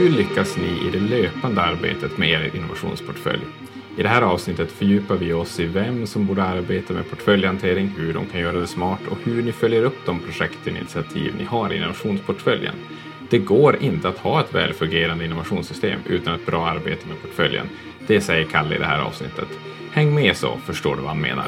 Hur lyckas ni i det löpande arbetet med er innovationsportfölj? I det här avsnittet fördjupar vi oss i vem som borde arbeta med portföljhantering, hur de kan göra det smart och hur ni följer upp de projekt och initiativ ni har i innovationsportföljen. Det går inte att ha ett välfungerande innovationssystem utan ett bra arbete med portföljen. Det säger Kalle i det här avsnittet. Häng med så förstår du vad han menar.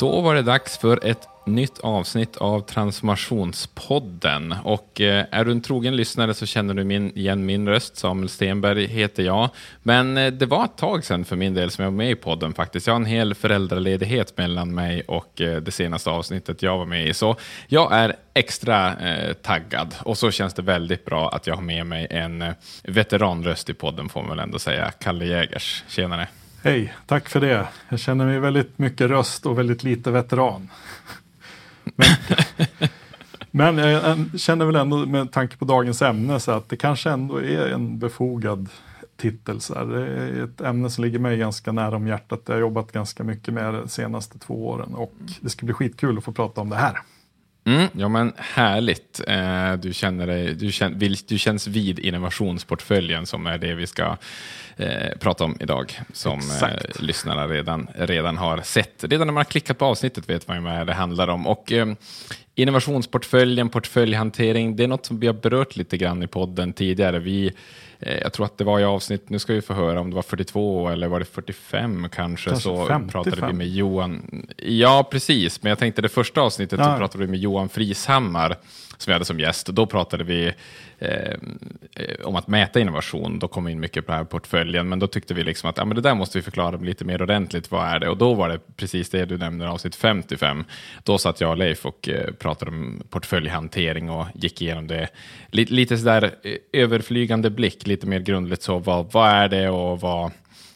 Då var det dags för ett nytt avsnitt av Transformationspodden. Och eh, är du en trogen lyssnare så känner du min, igen min röst. Samuel Stenberg heter jag. Men eh, det var ett tag sedan för min del som jag var med i podden faktiskt. Jag har en hel föräldraledighet mellan mig och eh, det senaste avsnittet jag var med i. Så jag är extra eh, taggad. Och så känns det väldigt bra att jag har med mig en eh, veteranröst i podden får man väl ändå säga. Kalle Jägers. Tjenare! Hej, tack för det. Jag känner mig väldigt mycket röst och väldigt lite veteran. Men, men jag känner väl ändå med tanke på dagens ämne så att det kanske ändå är en befogad titel. Så här. Det är ett ämne som ligger mig ganska nära om hjärtat. Jag har jobbat ganska mycket med det de senaste två åren och det ska bli skitkul att få prata om det här. Mm, ja men härligt. Eh, du, känner dig, du, känner, vill, du känns vid innovationsportföljen som är det vi ska eh, prata om idag. Som eh, lyssnarna redan, redan har sett. Redan när man har klickat på avsnittet vet man ju vad det handlar om. Och, eh, innovationsportföljen, portföljhantering, det är något som vi har berört lite grann i podden tidigare. Vi jag tror att det var i avsnitt, nu ska vi få höra om det var 42 eller var det 45 kanske, kanske så 55. pratade vi med Johan. Ja, precis, men jag tänkte det första avsnittet ja. så pratade vi med Johan Frishammar som vi hade som gäst. Och då pratade vi eh, om att mäta innovation. Då kom vi in mycket på den här portföljen, men då tyckte vi liksom att ja, men det där måste vi förklara lite mer ordentligt. Vad är det? Och då var det precis det du nämnde, avsnitt 55. Då satt jag och Leif och eh, pratade om portföljhantering och gick igenom det. Lite, lite sådär eh, överflygande blick, lite mer grundligt så. Vad, vad är det och vad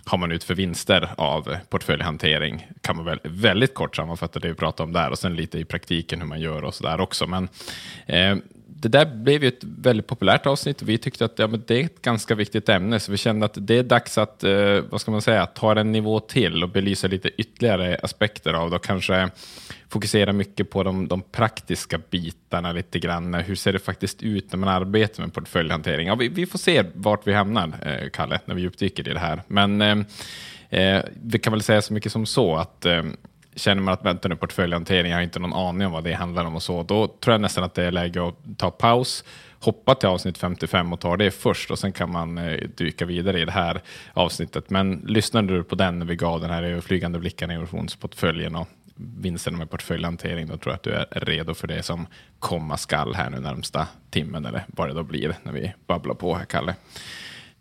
har man ut för vinster av portföljhantering? Kan man väl väldigt kort sammanfatta det vi pratade om där och sen lite i praktiken hur man gör och så där också. Men eh, det där blev ju ett väldigt populärt avsnitt och vi tyckte att ja, men det är ett ganska viktigt ämne, så vi kände att det är dags att, eh, vad ska man säga, ta en nivå till och belysa lite ytterligare aspekter av det och kanske fokusera mycket på de, de, praktiska bitarna lite grann. Hur ser det faktiskt ut när man arbetar med portföljhantering? Ja, vi, vi får se vart vi hamnar, eh, Kalle, när vi djupdyker i det här. Men eh, eh vi kan väl säga så mycket som så att eh, känner man att vänta nu portföljhantering, jag har inte någon aning om vad det handlar om och så, då tror jag nästan att det är läge att ta paus, hoppa till avsnitt 55 och ta det först och sen kan man eh, dyka vidare i det här avsnittet. Men lyssnade du på den när vi gav den här flygande blicken i innovationsportföljen och vinsterna med portföljhantering, då tror jag att du är redo för det som komma skall här nu närmsta timmen eller vad det då blir när vi babblar på här, Kalle.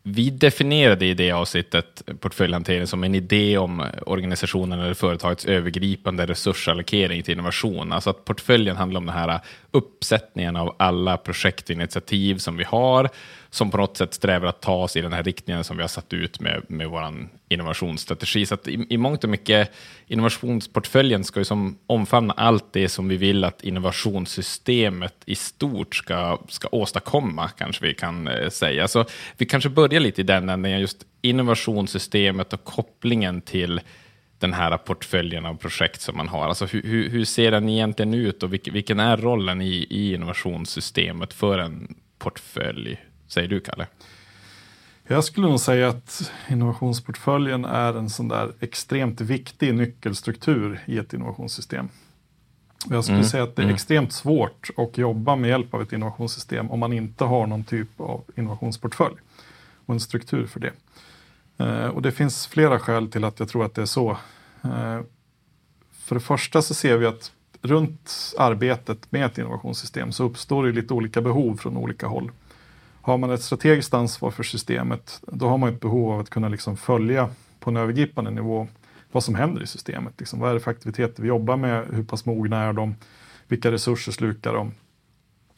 Vi definierade i det avsnittet portföljhantering som en idé om organisationen eller företagets övergripande resursallokering till innovation. Alltså att portföljen handlar om den här uppsättningen av alla projektinitiativ som vi har, som på något sätt strävar att ta oss i den här riktningen som vi har satt ut med, med vår innovationsstrategi. Så att i, i mångt och mycket, innovationsportföljen ska ju som omfamna allt det som vi vill att innovationssystemet i stort ska, ska åstadkomma, kanske vi kan eh, säga. Så vi kanske börjar lite i den änden, just innovationssystemet och kopplingen till den här portföljen av projekt som man har. Alltså hur, hur, hur ser den egentligen ut och vilken, vilken är rollen i, i innovationssystemet för en portfölj? Säger du, Kalle? Jag skulle nog säga att innovationsportföljen är en sån där extremt viktig nyckelstruktur i ett innovationssystem. Jag skulle mm. säga att det är mm. extremt svårt att jobba med hjälp av ett innovationssystem om man inte har någon typ av innovationsportfölj och en struktur för det. Eh, och det finns flera skäl till att jag tror att det är så. Eh, för det första så ser vi att runt arbetet med ett innovationssystem så uppstår det lite olika behov från olika håll. Har man ett strategiskt ansvar för systemet, då har man ett behov av att kunna liksom följa på en övergripande nivå vad som händer i systemet. Liksom, vad är det för aktiviteter vi jobbar med? Hur pass mogna är de? Vilka resurser slukar de?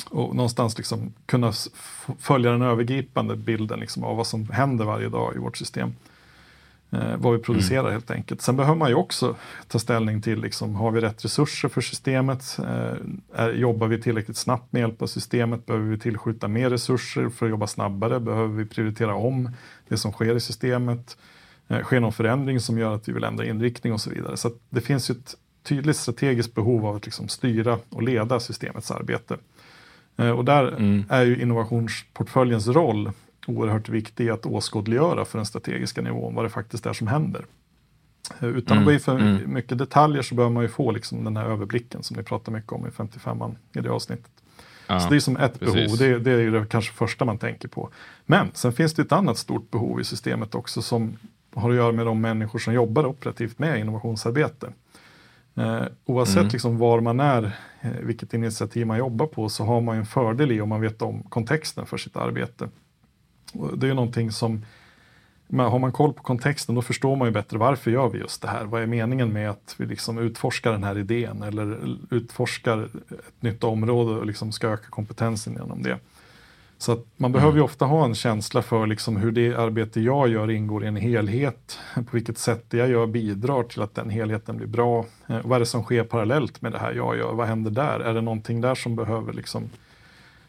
Och någonstans liksom kunna följa den övergripande bilden liksom av vad som händer varje dag i vårt system. Eh, vad vi producerar mm. helt enkelt. Sen behöver man ju också ta ställning till, liksom, har vi rätt resurser för systemet? Eh, är, jobbar vi tillräckligt snabbt med hjälp av systemet? Behöver vi tillskjuta mer resurser för att jobba snabbare? Behöver vi prioritera om det som sker i systemet? Eh, sker någon förändring som gör att vi vill ändra inriktning och så vidare. Så det finns ju ett tydligt strategiskt behov av att liksom styra och leda systemets arbete. Eh, och där mm. är ju innovationsportföljens roll oerhört viktig att åskådliggöra för den strategiska nivån vad det faktiskt är som händer. Eh, utan Mm, att gå in för mm. mycket detaljer så behöver man ju få liksom den här överblicken som ni pratar mycket om i 55an i det avsnittet. Ja. Så det är som ett precis. behov, det, det är det kanske första man tänker på. Men sen finns det ett annat stort behov i systemet också som har att göra med de människor som jobbar operativt med innovationsarbete. Eh, oavsett Mm. liksom var man är, eh, vilket initiativ man jobbar på, så har man ju en fördel i om man vet om kontexten för sitt arbete. Och det är ju någonting som, men har man koll på kontexten då förstår man ju bättre varför gör vi just det här? Vad är meningen med att vi liksom utforskar den här idén eller utforskar ett nytt område och liksom ska öka kompetensen genom det? Så att man behöver ju ofta ha en känsla för liksom hur det arbete jag gör ingår i en helhet. På vilket sätt det jag gör bidrar till att den helheten blir bra. Eh, vad är det som sker parallellt med det här jag gör? Vad händer där? Är det någonting där som behöver liksom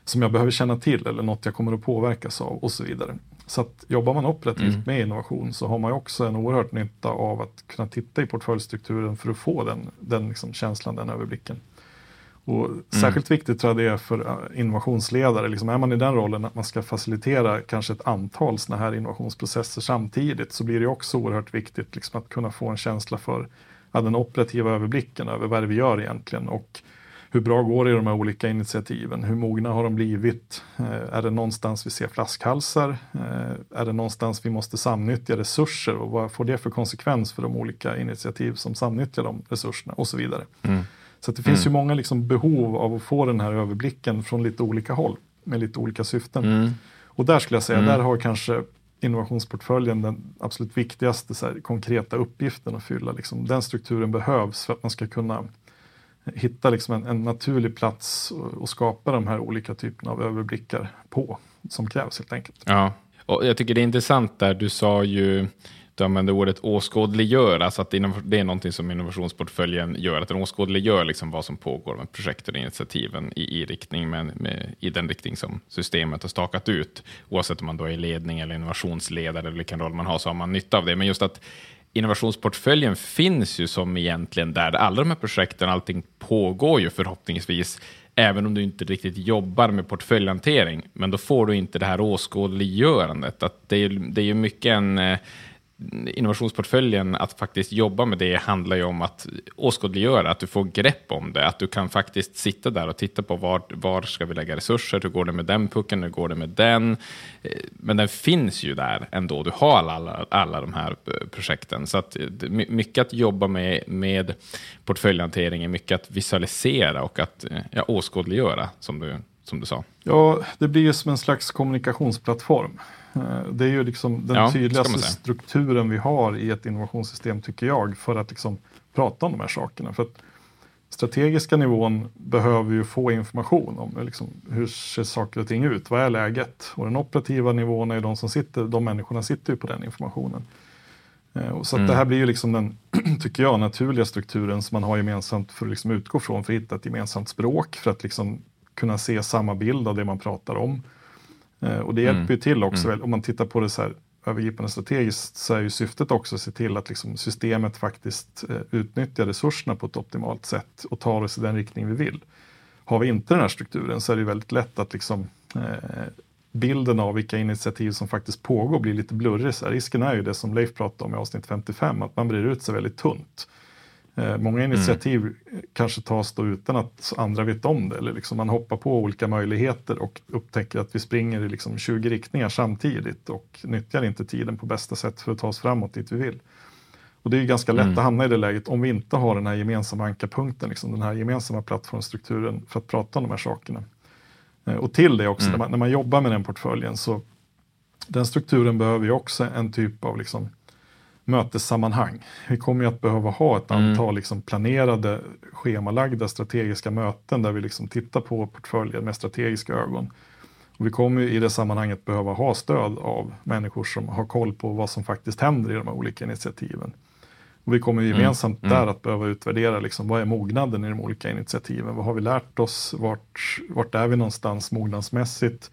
som jag behöver känna till eller något jag kommer att påverkas av och så vidare. Så att jobbar man operativt Mm. med innovation så har man också en oerhört nytta av att kunna titta i portföljstrukturen för att få den, den liksom känslan, den överblicken. Och Särskilt viktigt tror jag det är för eh, innovationsledare. Liksom är man i den rollen att man ska facilitera kanske ett antal sådana här innovationsprocesser samtidigt så blir det också oerhört viktigt liksom att kunna få en känsla för ja, den operativa överblicken över vad det vi gör egentligen och hur bra går det i de här olika initiativen? Hur mogna har de blivit? Eh, är det någonstans vi ser flaskhalsar? Eh, är det någonstans vi måste samnyttja resurser och vad får det för konsekvens för de olika initiativ som samnyttjar de resurserna och så vidare. Mm. Så det finns ju många liksom behov av att få den här överblicken från lite olika håll med lite olika syften. Mm. Och där skulle jag säga, Mm. där har kanske innovationsportföljen den absolut viktigaste här, konkreta uppgiften att fylla. Liksom. Den strukturen behövs för att man ska kunna hitta liksom en, en naturlig plats och, och skapa de här olika typerna av överblickar på som krävs helt enkelt. Ja, och jag tycker det är intressant där, du sa ju, du använde ordet åskådliggör, alltså att det är någonting som innovationsportföljen gör, att den åskådliggör liksom vad som pågår med projekten och initiativen i, i, riktning med, med, i den riktning som systemet har stakat ut. Oavsett om man då är ledning eller innovationsledare eller vilken roll man har så har man nytta av det. Men just att innovationsportföljen finns ju som egentligen där alla de här projekten, allting pågår ju förhoppningsvis även om du inte riktigt jobbar med portföljhantering, men då får du inte det här åskådliggörandet. Att det, är, det är ju mycket en... Eh, Innovationsportföljen, att faktiskt jobba med det handlar ju om att åskådliggöra, att du får grepp om det, att du kan faktiskt sitta där och titta på var, var ska vi lägga resurser, hur går det med den pucken, hur går det med den? Eh, men den finns ju där ändå, du har alla, alla, alla de här eh, projekten. Så att eh, mycket att jobba med, med portföljhantering är mycket att visualisera och att ja, åskådliggöra, som du, som du sa. Ja, det blir ju som en slags kommunikationsplattform. Eh, Det är ju liksom den Ja, tydligaste strukturen vi har i ett innovationssystem tycker jag för att liksom prata om de här sakerna. För att strategiska nivån behöver ju få information om liksom, hur ser saker och ting ut, vad är läget? Och den operativa nivån är ju de som sitter, de människorna sitter ju på den informationen. Eh, Så Mm. det här blir ju liksom den, tycker jag, naturliga strukturen som man har gemensamt för att liksom utgå från, för att hitta ett gemensamt språk, för att liksom kunna se samma bild av det man pratar om. Eh, och det hjälper Mm. ju till också, väl, om man tittar på det så här övergripande strategiskt, så är ju syftet också att se till att liksom systemet faktiskt eh, utnyttjar resurserna på ett optimalt sätt och tar oss i den riktning vi vill. Har vi inte den här strukturen så är det väldigt lätt att liksom, eh, bilden av vilka initiativ som faktiskt pågår blir lite blurrig. Så här, risken är ju det som Leif pratade om i avsnitt 55, att man brer ut sig väldigt tunt. Eh, många initiativ eh, kanske tas då utan att andra vet om det. Eller liksom man hoppar på olika möjligheter och upptäcker att vi springer i liksom 20 riktningar samtidigt och nyttjar inte tiden på bästa sätt för att ta oss framåt dit vi vill. Och det är ju ganska lätt Mm. att hamna i det läget om vi inte har den här gemensamma ankarpunkten, liksom den här gemensamma plattformsstrukturen för att prata om de här sakerna. Eh, Och till det också, Mm. när, man, när man jobbar med den portföljen så den strukturen behöver ju också en typ av liksom mötessammanhang. Vi kommer ju att behöva ha ett Mm. antal liksom planerade, schemalagda strategiska möten där vi liksom tittar på portföljen med strategiska ögon. Och vi kommer i det sammanhanget behöva ha stöd av människor som har koll på vad som faktiskt händer i de här olika initiativen. Och vi kommer Mm, gemensamt mm. där att behöva utvärdera liksom, vad är mognaden i de olika initiativen? Vad har vi lärt oss? Vart, vart är vi någonstans mognadsmässigt?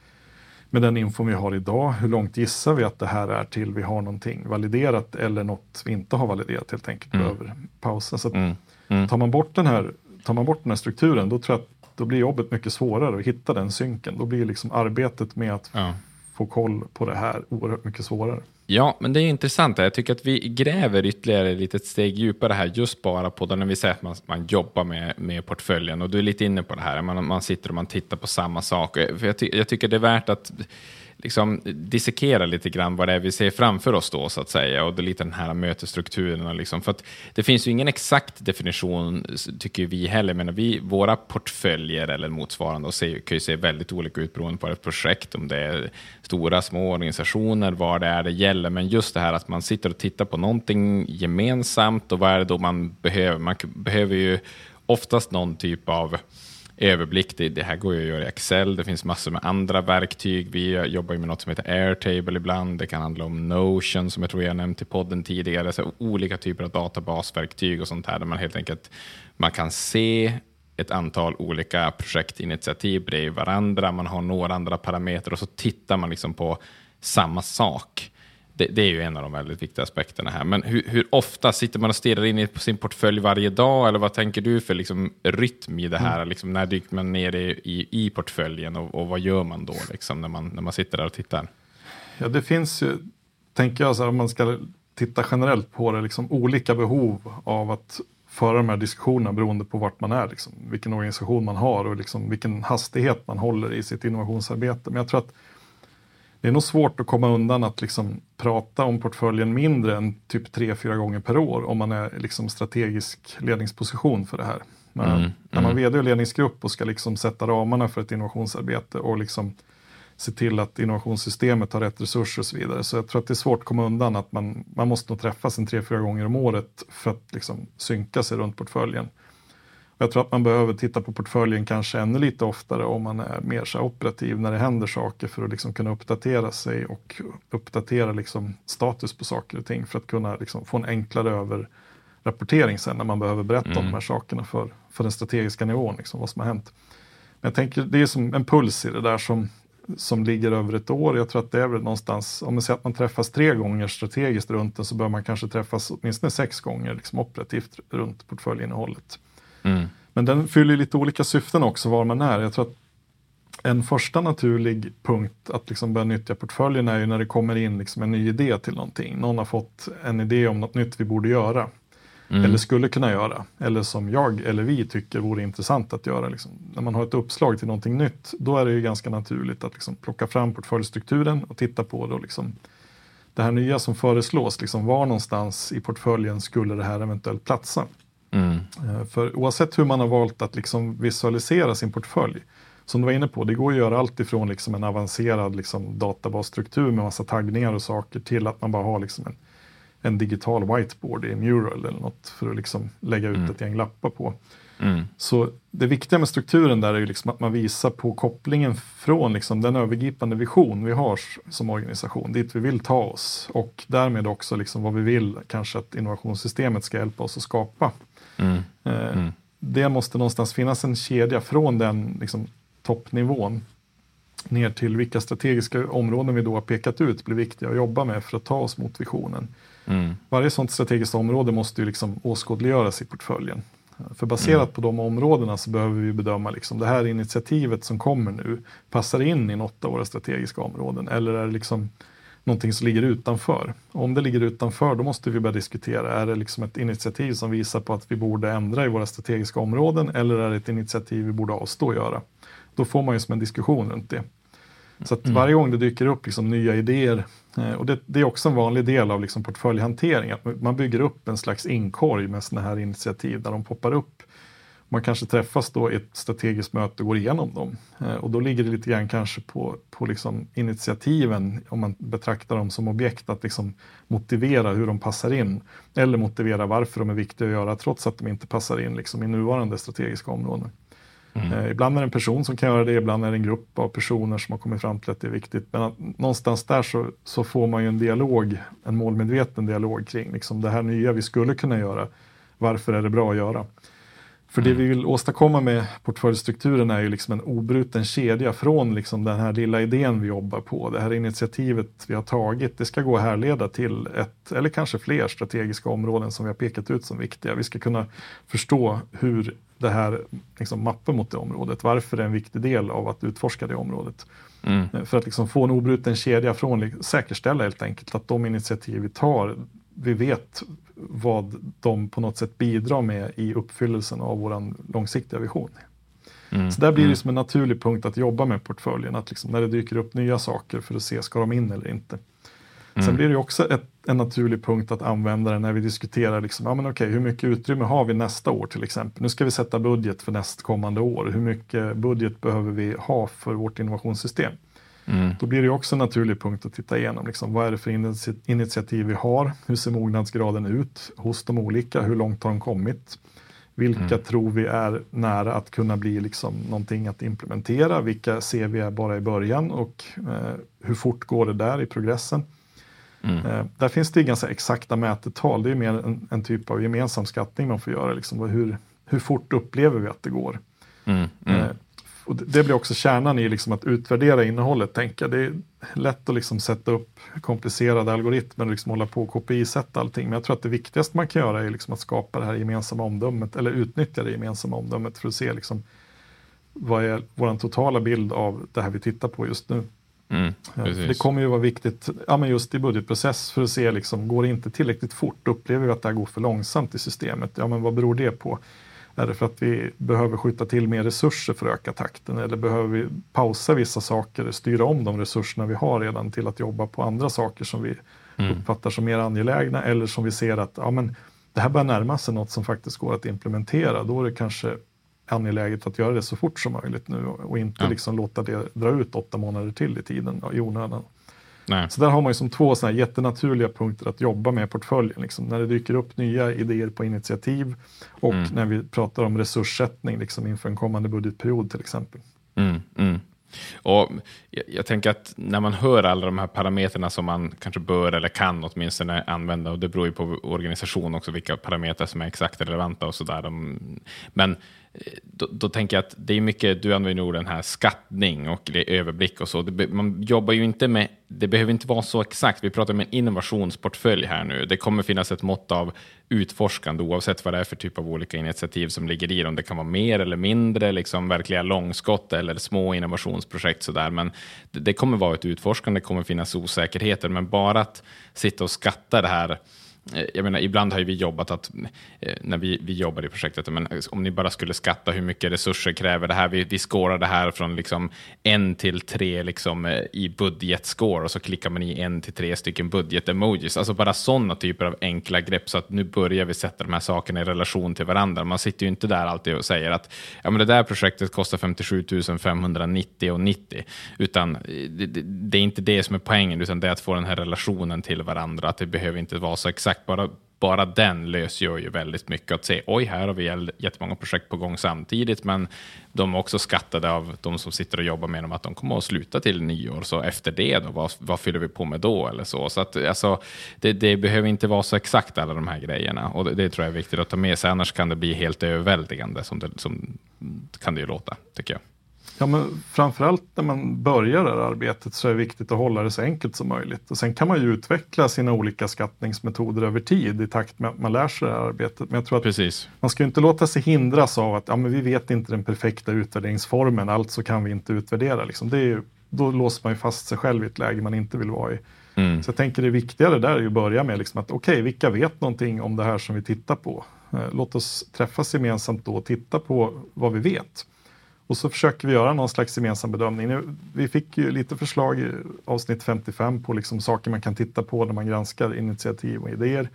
Med den info vi har idag, hur långt gissar vi att det här är till vi har någonting validerat eller något vi inte har validerat helt enkelt Mm. behöver pausa. Så Mm. Mm. tar, man bort den här, tar man bort den här strukturen då tror jag att då blir jobbet mycket svårare att hitta den synken. Då blir liksom arbetet med att Ja. få koll på det här oerhört mycket svårare. Ja, men det är intressant. Jag tycker att vi gräver ytterligare ett litet steg djupare här, just bara på det när vi säger att man, man jobbar med, med portföljen. Och du är lite inne på det här, man, man sitter och man tittar på samma sak. För jag, ty, jag tycker det är värt att liksom dissekera lite grann vad det är vi ser framför oss då, så att säga, och det lite den här mötesstrukturen. Liksom. För att det finns ju ingen exakt definition, tycker vi heller, men vi, våra portföljer eller motsvarande och se, kan ju se väldigt olika ut beroende på ett projekt, om det är stora, små organisationer, vad det är det gäller, men just det här att man sitter och tittar på någonting gemensamt och vad är det då man behöver? Man behöver ju oftast någon typ av överblick. Det, det, här går ju att göra i Excel. Det finns massor med andra verktyg. Vi jobbar ju med något som heter Airtable ibland. Det kan handla om Notion som jag tror jag nämnt i podden tidigare. Så olika typer av databasverktyg och sånt här där man helt enkelt man kan se ett antal olika projektinitiativ bredvid varandra. Man har några andra parametrar och så tittar man liksom på samma sak. Det, det, är ju en av de väldigt viktiga aspekterna här. Men hur, hur, ofta sitter man och stirrar in på sin portfölj varje dag? Eller vad tänker du för liksom, rytm i det här? Mm. Liksom, när dyker man ner i, i, i portföljen och, och, vad gör man då liksom, när, man, när man sitter där och tittar? Ja, det finns ju, tänker jag, så här, om man ska titta generellt på det, liksom, olika behov av att föra de här diskussionerna beroende på vart man är, liksom, vilken organisation man har och liksom, vilken hastighet man håller i sitt innovationsarbete. Men jag tror att det är nog svårt att komma undan att liksom prata om portföljen mindre än typ tre, fyra gånger per år om man är liksom strategisk ledningsposition för det här. Men mm, när man mm. vd och ledningsgrupp och ska liksom sätta ramarna för ett innovationsarbete och liksom se till att innovationssystemet har rätt resurser och så vidare. Så jag tror att det är svårt att komma undan att man, man måste nog träffas en tre, fyra gånger om året för att liksom synka sig runt portföljen. Jag tror att man behöver titta på portföljen kanske ännu lite oftare om man är mer så operativ när det händer saker för att liksom kunna uppdatera sig och uppdatera liksom status på saker och ting för att kunna liksom få en enklare överrapportering sen när man behöver berätta mm. om de här sakerna för, för den strategiska nivån, liksom, vad som har hänt. Men jag tänker det är som en puls i det där som, som ligger över ett år. Jag tror att det är väl någonstans, om man säger att man träffas tre gånger strategiskt runt den så bör man kanske träffas åtminstone sex gånger liksom operativt runt portföljinnehållet. Mm. Men den fyller lite olika syften också var man är. Jag tror att en första naturlig punkt att liksom börja nyttja portföljen är ju när det kommer in liksom en ny idé till någonting. Någon har fått en idé om något nytt vi borde göra. Mm. Eller skulle kunna göra. Eller som jag eller vi tycker vore intressant att göra. Liksom. När man har ett uppslag till någonting nytt, då är det ju ganska naturligt att liksom plocka fram portföljstrukturen och titta på det. Och liksom, det här nya som föreslås, liksom, var någonstans i portföljen skulle det här eventuellt platsa? Mm. Eh, för oavsett hur man har valt att liksom visualisera sin portfölj, som du var inne på, det går att göra allt ifrån liksom en avancerad liksom databasstruktur med massa taggningar och saker till att man bara har liksom en, en digital whiteboard i Mural eller något för att liksom lägga ut mm. ett gäng lappar på. Mm. Så det viktiga med strukturen där är ju liksom att man visar på kopplingen från liksom den övergripande vision vi har som organisation, dit vi vill ta oss och därmed också liksom vad vi vill kanske att innovationssystemet ska hjälpa oss att skapa. Mm. Eh, mm. Det måste någonstans finnas en kedja från den liksom, toppnivån ner till vilka strategiska områden vi då har pekat ut blir viktiga att jobba med för att ta oss mot visionen. Mm. Varje sådant strategiskt område måste ju liksom åskådliggöras i portföljen. För baserat mm. på de områdena så behöver vi bedöma liksom det här initiativet som kommer nu, passar in i något av våra strategiska områden eller är det liksom någonting som ligger utanför. Och om det ligger utanför, då måste vi börja diskutera, är det liksom ett initiativ som visar på att vi borde ändra i våra strategiska områden eller är det ett initiativ vi borde avstå att göra? Då får man ju som en diskussion runt det. Så att mm. varje gång det dyker upp liksom nya idéer, eh, och det, det, är också en vanlig del av liksom portföljhantering, att man bygger upp en slags inkorg med sådana här initiativ där de poppar upp man kanske träffas då i ett strategiskt möte och går igenom dem. Eh, och då ligger det lite grann kanske på, på liksom initiativen, om man betraktar dem som objekt, att liksom motivera hur de passar in. Eller motivera varför de är viktiga att göra trots att de inte passar in liksom i nuvarande strategiska områden. Mm. Eh, ibland är det en person som kan göra det, ibland är det en grupp av personer som har kommit fram till att det är viktigt. Men någonstans där så, så får man ju en dialog, en målmedveten dialog kring liksom det här nya vi skulle kunna göra. Varför är det bra att göra? För det mm. vi vill åstadkomma med portföljstrukturen är ju liksom en obruten kedja från liksom den här lilla idén vi jobbar på. Det här initiativet vi har tagit, det ska gå att härleda till ett eller kanske fler strategiska områden som vi har pekat ut som viktiga. Vi ska kunna förstå hur det här liksom mappen mot det området. Varför det är en viktig del av att utforska det området. Mm. Eh, för att liksom få en obruten kedja från, säkerställa helt enkelt att de initiativ vi tar, vi vet vad de på något sätt bidrar med i uppfyllelsen av vår långsiktiga vision. Mm. Så där blir det mm. som en naturlig punkt att jobba med portföljen, att liksom när det dyker upp nya saker för att se, ska de in eller inte? Mm. Sen blir det också ett, en naturlig punkt att använda det när vi diskuterar liksom, ja, men okej, hur mycket utrymme har vi nästa år till exempel. Nu ska vi sätta budget för nästkommande år. Hur mycket budget behöver vi ha för vårt innovationssystem? Mm. Då blir det också en naturlig punkt att titta igenom. Liksom, vad är det för initiativ vi har? Hur ser mognadsgraden ut hos de olika? Hur långt har de kommit? Vilka mm. tror vi är nära att kunna bli liksom någonting att implementera? Vilka ser vi är bara i början och eh, hur fort går det där i progressen? Mm. Eh, där finns det ganska exakta mätetal. Det är mer en, en, typ av gemensam skattning man får göra. Liksom, hur, hur fort upplever vi att det går? Mm. Mm. Eh, och det blir också kärnan i liksom att utvärdera innehållet. Tänka. Det är lätt att liksom sätta upp komplicerade algoritmer och liksom hålla på och KPI-sätta allting. Men jag tror att det viktigaste man kan göra är liksom att skapa det här gemensamma omdömet eller utnyttja det gemensamma omdömet för att se liksom vad är vår totala bild av det här vi tittar på just nu. Mm, det kommer ju vara viktigt ja, men just i budgetprocess för att se, liksom, går det inte tillräckligt fort? Upplever vi att det här går för långsamt i systemet? Ja, men vad beror det på? Är det för att vi behöver skjuta till mer resurser för att öka takten? Eller behöver vi pausa vissa saker, styra om de resurserna vi har redan till att jobba på andra saker som vi mm. uppfattar som mer angelägna eller som vi ser att ja, men det här börjar närma sig något som faktiskt går att implementera. Då är det kanske angeläget att göra det så fort som möjligt nu och inte ja. liksom låta det dra ut åtta månader till i tiden i onödan. Nej. Så där har man ju som två såna jättenaturliga punkter att jobba med portföljen. Liksom. När det dyker upp nya idéer på initiativ och mm. när vi pratar om resurssättning liksom, inför en kommande budgetperiod till exempel. Mm, mm. Och jag, jag, tänker att när man hör alla de här parametrarna som man kanske bör eller kan åtminstone använda, och det beror ju på organisation också vilka parametrar som är exakt relevanta och sådär. Men Eh, då, då, tänker jag att det är mycket, du använder orden här skattning och överblick och så. Det, man jobbar ju inte med, det behöver inte vara så exakt. Vi pratar om en innovationsportfölj här nu. Det kommer finnas ett mått av utforskande oavsett vad det är för typ av olika initiativ som ligger i dem. Det kan vara mer eller mindre, liksom verkliga långskott eller små innovationsprojekt sådär. Men det, det kommer vara ett utforskande, det kommer finnas osäkerheter, men bara att sitta och skatta det här Eh, jag menar, ibland har vi jobbat att, eh, när vi, vi jobbar i projektet, men eh, om ni bara skulle skatta hur mycket resurser kräver det här, vi, vi skårar det här från liksom en till tre liksom, i budgetscore och så klickar man i en till tre stycken budget-emojis. Alltså bara sådana typer av enkla grepp så att nu börjar vi sätta de här sakerna i relation till varandra. Man sitter ju inte där alltid och säger att ja, men det där projektet kostar 57 590 och 90, utan det, det, det är inte det som är poängen, utan det är att få den här relationen till varandra, att det behöver inte vara så exakt sagt, bara, bara den lösgör ju väldigt mycket. Att se, oj, här har vi jättemånga projekt på gång samtidigt, men de är också skattade av de som sitter och jobbar med dem, att de kommer att sluta till nyår. Så efter det, då, vad, vad fyller vi på med då? Eller så. så att, alltså, det, det, behöver inte vara så exakt alla de här grejerna. Och det, det, tror jag är viktigt att ta med sig, annars kan det bli helt överväldigande, som det, som kan det ju låta, tycker jag. Ja, men framförallt när man börjar det här arbetet så är det viktigt att hålla det så enkelt som möjligt. Och sen kan man ju utveckla sina olika skattningsmetoder över tid i takt med att man lär sig det här arbetet. Men jag tror att Precis. man ska inte låta sig hindras av att ja, men vi vet inte den perfekta utvärderingsformen, alltså kan vi inte utvärdera. Liksom. Det är då låser man ju fast sig själv i ett läge man inte vill vara i. Mm. Så jag tänker det viktigare där är att börja med liksom att okej, okay, vilka vet någonting om det här som vi tittar på? Eh, låt oss träffas gemensamt då och titta på vad vi vet. Och så försöker vi göra någon slags gemensam bedömning. Vi fick ju lite förslag i avsnitt 55 på liksom saker man kan titta på när man granskar initiativ och idéer.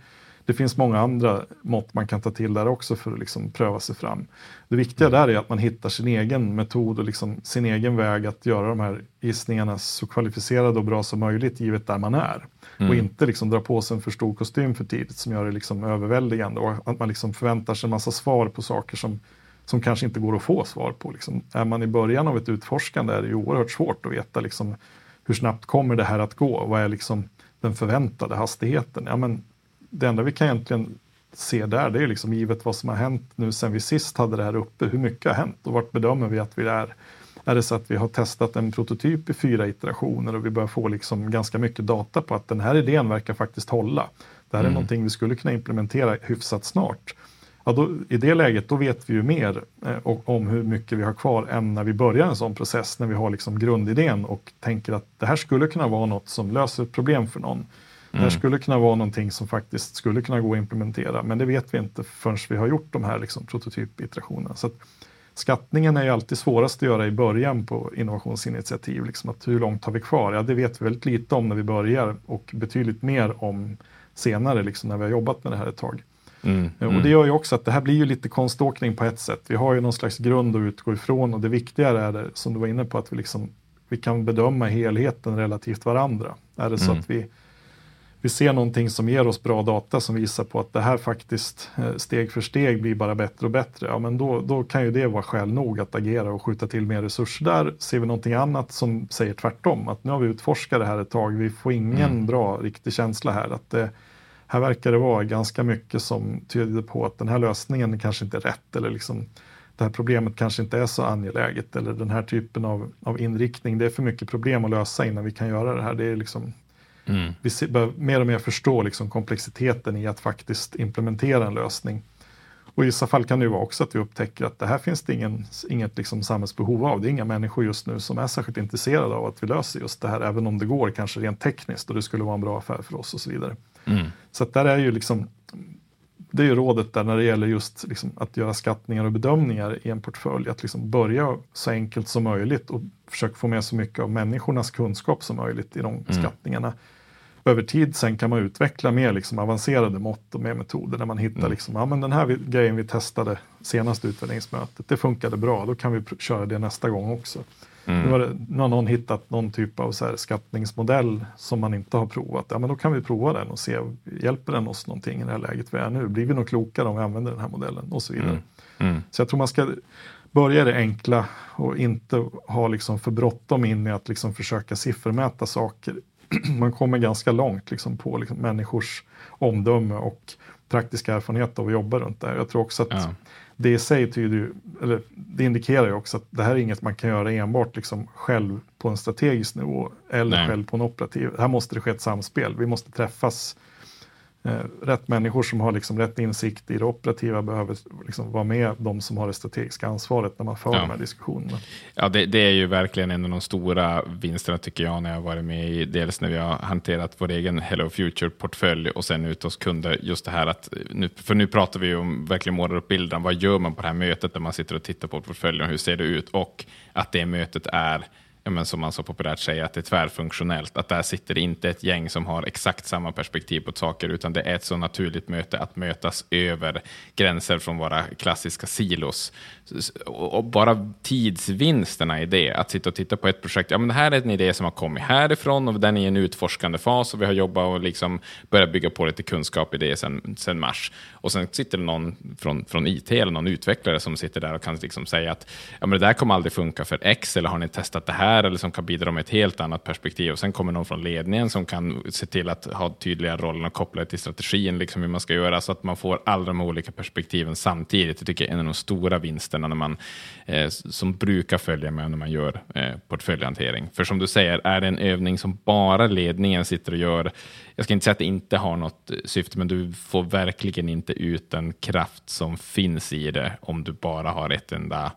Det finns många andra mått man kan ta till där också för att liksom pröva sig fram. Det viktiga mm. där är att man hittar sin egen metod och liksom sin egen väg att göra de här gissningarna så kvalificerade och bra som möjligt givet där man är. Mm. Och inte liksom dra på sig en för stor kostym för tidigt som gör det liksom överväldigande och att man liksom förväntar sig en massa svar på saker som som kanske inte går att få svar på. Liksom. Är man i början av ett utforskande är det ju oerhört svårt att veta liksom, hur snabbt kommer det här att gå? Vad är liksom den förväntade hastigheten? Ja, men det enda vi kan egentligen se där, det är liksom givet vad som har hänt nu sen vi sist hade det här uppe. Hur mycket har hänt och vart bedömer vi att vi är? Är det så att vi har testat en prototyp i fyra iterationer och vi börjar få liksom ganska mycket data på att den här idén verkar faktiskt hålla. Det här är mm. någonting vi skulle kunna implementera hyfsat snart. Ja, då, i det läget då vet vi ju mer eh, om hur mycket vi har kvar än när vi börjar en sån process, när vi har liksom grundidén och tänker att det här skulle kunna vara något som löser ett problem för någon. Det här mm. skulle kunna vara någonting som faktiskt skulle kunna gå att implementera, men det vet vi inte förrän vi har gjort de här liksom, prototypiterationerna. Så att, Skattningen är ju alltid svårast att göra i början på innovationsinitiativ. Liksom att hur långt har vi kvar? Ja, det vet vi väldigt lite om när vi börjar och betydligt mer om senare liksom när vi har jobbat med det här ett tag. Mm, och det mm. gör ju också att det här blir ju lite konståkning på ett sätt. Vi har ju någon slags grund att utgå ifrån och det viktigare är det, som du var inne på, att vi, liksom, vi kan bedöma helheten relativt varandra. Är det så mm. att vi vi ser någonting som ger oss bra data som visar på att det här faktiskt eh, steg för steg blir bara bättre och bättre, ja men då, då kan ju det vara skäl nog att agera och skjuta till mer resurser där. Ser vi någonting annat som säger tvärtom, att nu har vi utforskat det här ett tag, vi får ingen mm. bra riktig känsla här. att det, Här verkar det vara ganska mycket som tyder på att den här lösningen kanske inte är rätt eller liksom det här problemet kanske inte är så angeläget eller den här typen av, av inriktning. Det är för mycket problem att lösa innan vi kan göra det här. Det är liksom Mm. Vi bör mer och mer förstå liksom komplexiteten i att faktiskt implementera en lösning. Och i vissa fall kan det vara också att vi upptäcker att det här finns det ingen, inget liksom samhällsbehov av. Det är inga människor just nu som är särskilt intresserade av att vi löser just det här, även om det går kanske rent tekniskt och det skulle vara en bra affär för oss och så vidare. Mm. Så där är ju liksom, det är ju rådet där när det gäller just liksom att göra skattningar och bedömningar i en portfölj, att liksom börja så enkelt som möjligt och försöka få med så mycket av människornas kunskap som möjligt i de mm. skattningarna över tid sen kan man utveckla mer liksom avancerade mått och mer metoder där man hittar mm. liksom, ja men den här grejen vi testade senaste utvärderingsmötet, det funkade bra, då kan vi köra det nästa gång också. Mm. Nu, har nu har någon hittat någon typ av så här skattningsmodell som man inte har provat. Ja, men då kan vi prova den och se, hjälper den oss någonting i det här läget vi är nu? Blir vi nog klokare om vi använder den här modellen? Och så vidare. Mm. Mm. Så jag tror man ska börja det enkla och inte ha liksom för bråttom in i att liksom försöka siffermäta saker man kommer ganska långt liksom på liksom människors omdöme och praktiska erfarenhet av att jobba runt det här. Jag tror också att ja. Det i sig tyder, eller det indikerar ju också att det här är inget man kan göra enbart liksom själv på en strategisk nivå eller Nej. själv på en operativ. Här måste det ske ett samspel. Vi måste träffas rätt människor som har liksom rätt insikt i det operativa behöver liksom vara med de som har det strategiska ansvaret när man för ja. de här diskussionerna. Ja, det, det, är ju verkligen en av de stora vinsterna tycker jag när jag varit med i, dels när vi har hanterat vår egen Hello Future-portfölj och sen ut hos kunder, just det här att, nu, för nu pratar vi om verkligen målar upp bilden, vad gör man på det här mötet där man sitter och tittar på portföljen, hur ser det ut och att det mötet är ja, men som man så populärt säger, att det är tvärfunktionellt. Att där sitter inte ett gäng som har exakt samma perspektiv på saker, utan det är ett så naturligt möte att mötas över gränser från våra klassiska silos. Och bara tidsvinsterna i det, att sitta och titta på ett projekt, ja men det här är en idé som har kommit härifrån och den är i en utforskande fas och vi har jobbat och liksom börjat bygga på lite kunskap i det sedan sen mars. Och sen sitter det någon från, från IT eller någon utvecklare som sitter där och kan liksom säga att ja, men det där kommer aldrig funka för X, eller har ni testat det här, eller som liksom kan bidra med ett helt annat perspektiv. Och sen kommer någon från ledningen som kan se till att ha tydliga roller och koppla det till strategin, liksom hur man ska göra, så att man får alla de olika perspektiven samtidigt. Det tycker jag är en av de stora vinsterna när man, eh, som brukar följa med när man gör eh, portföljhantering. För som du säger, är det en övning som bara ledningen sitter och gör, jag ska inte säga att det inte har något eh, syfte, men du får verkligen inte ut den kraft som finns i det om du bara har ett enda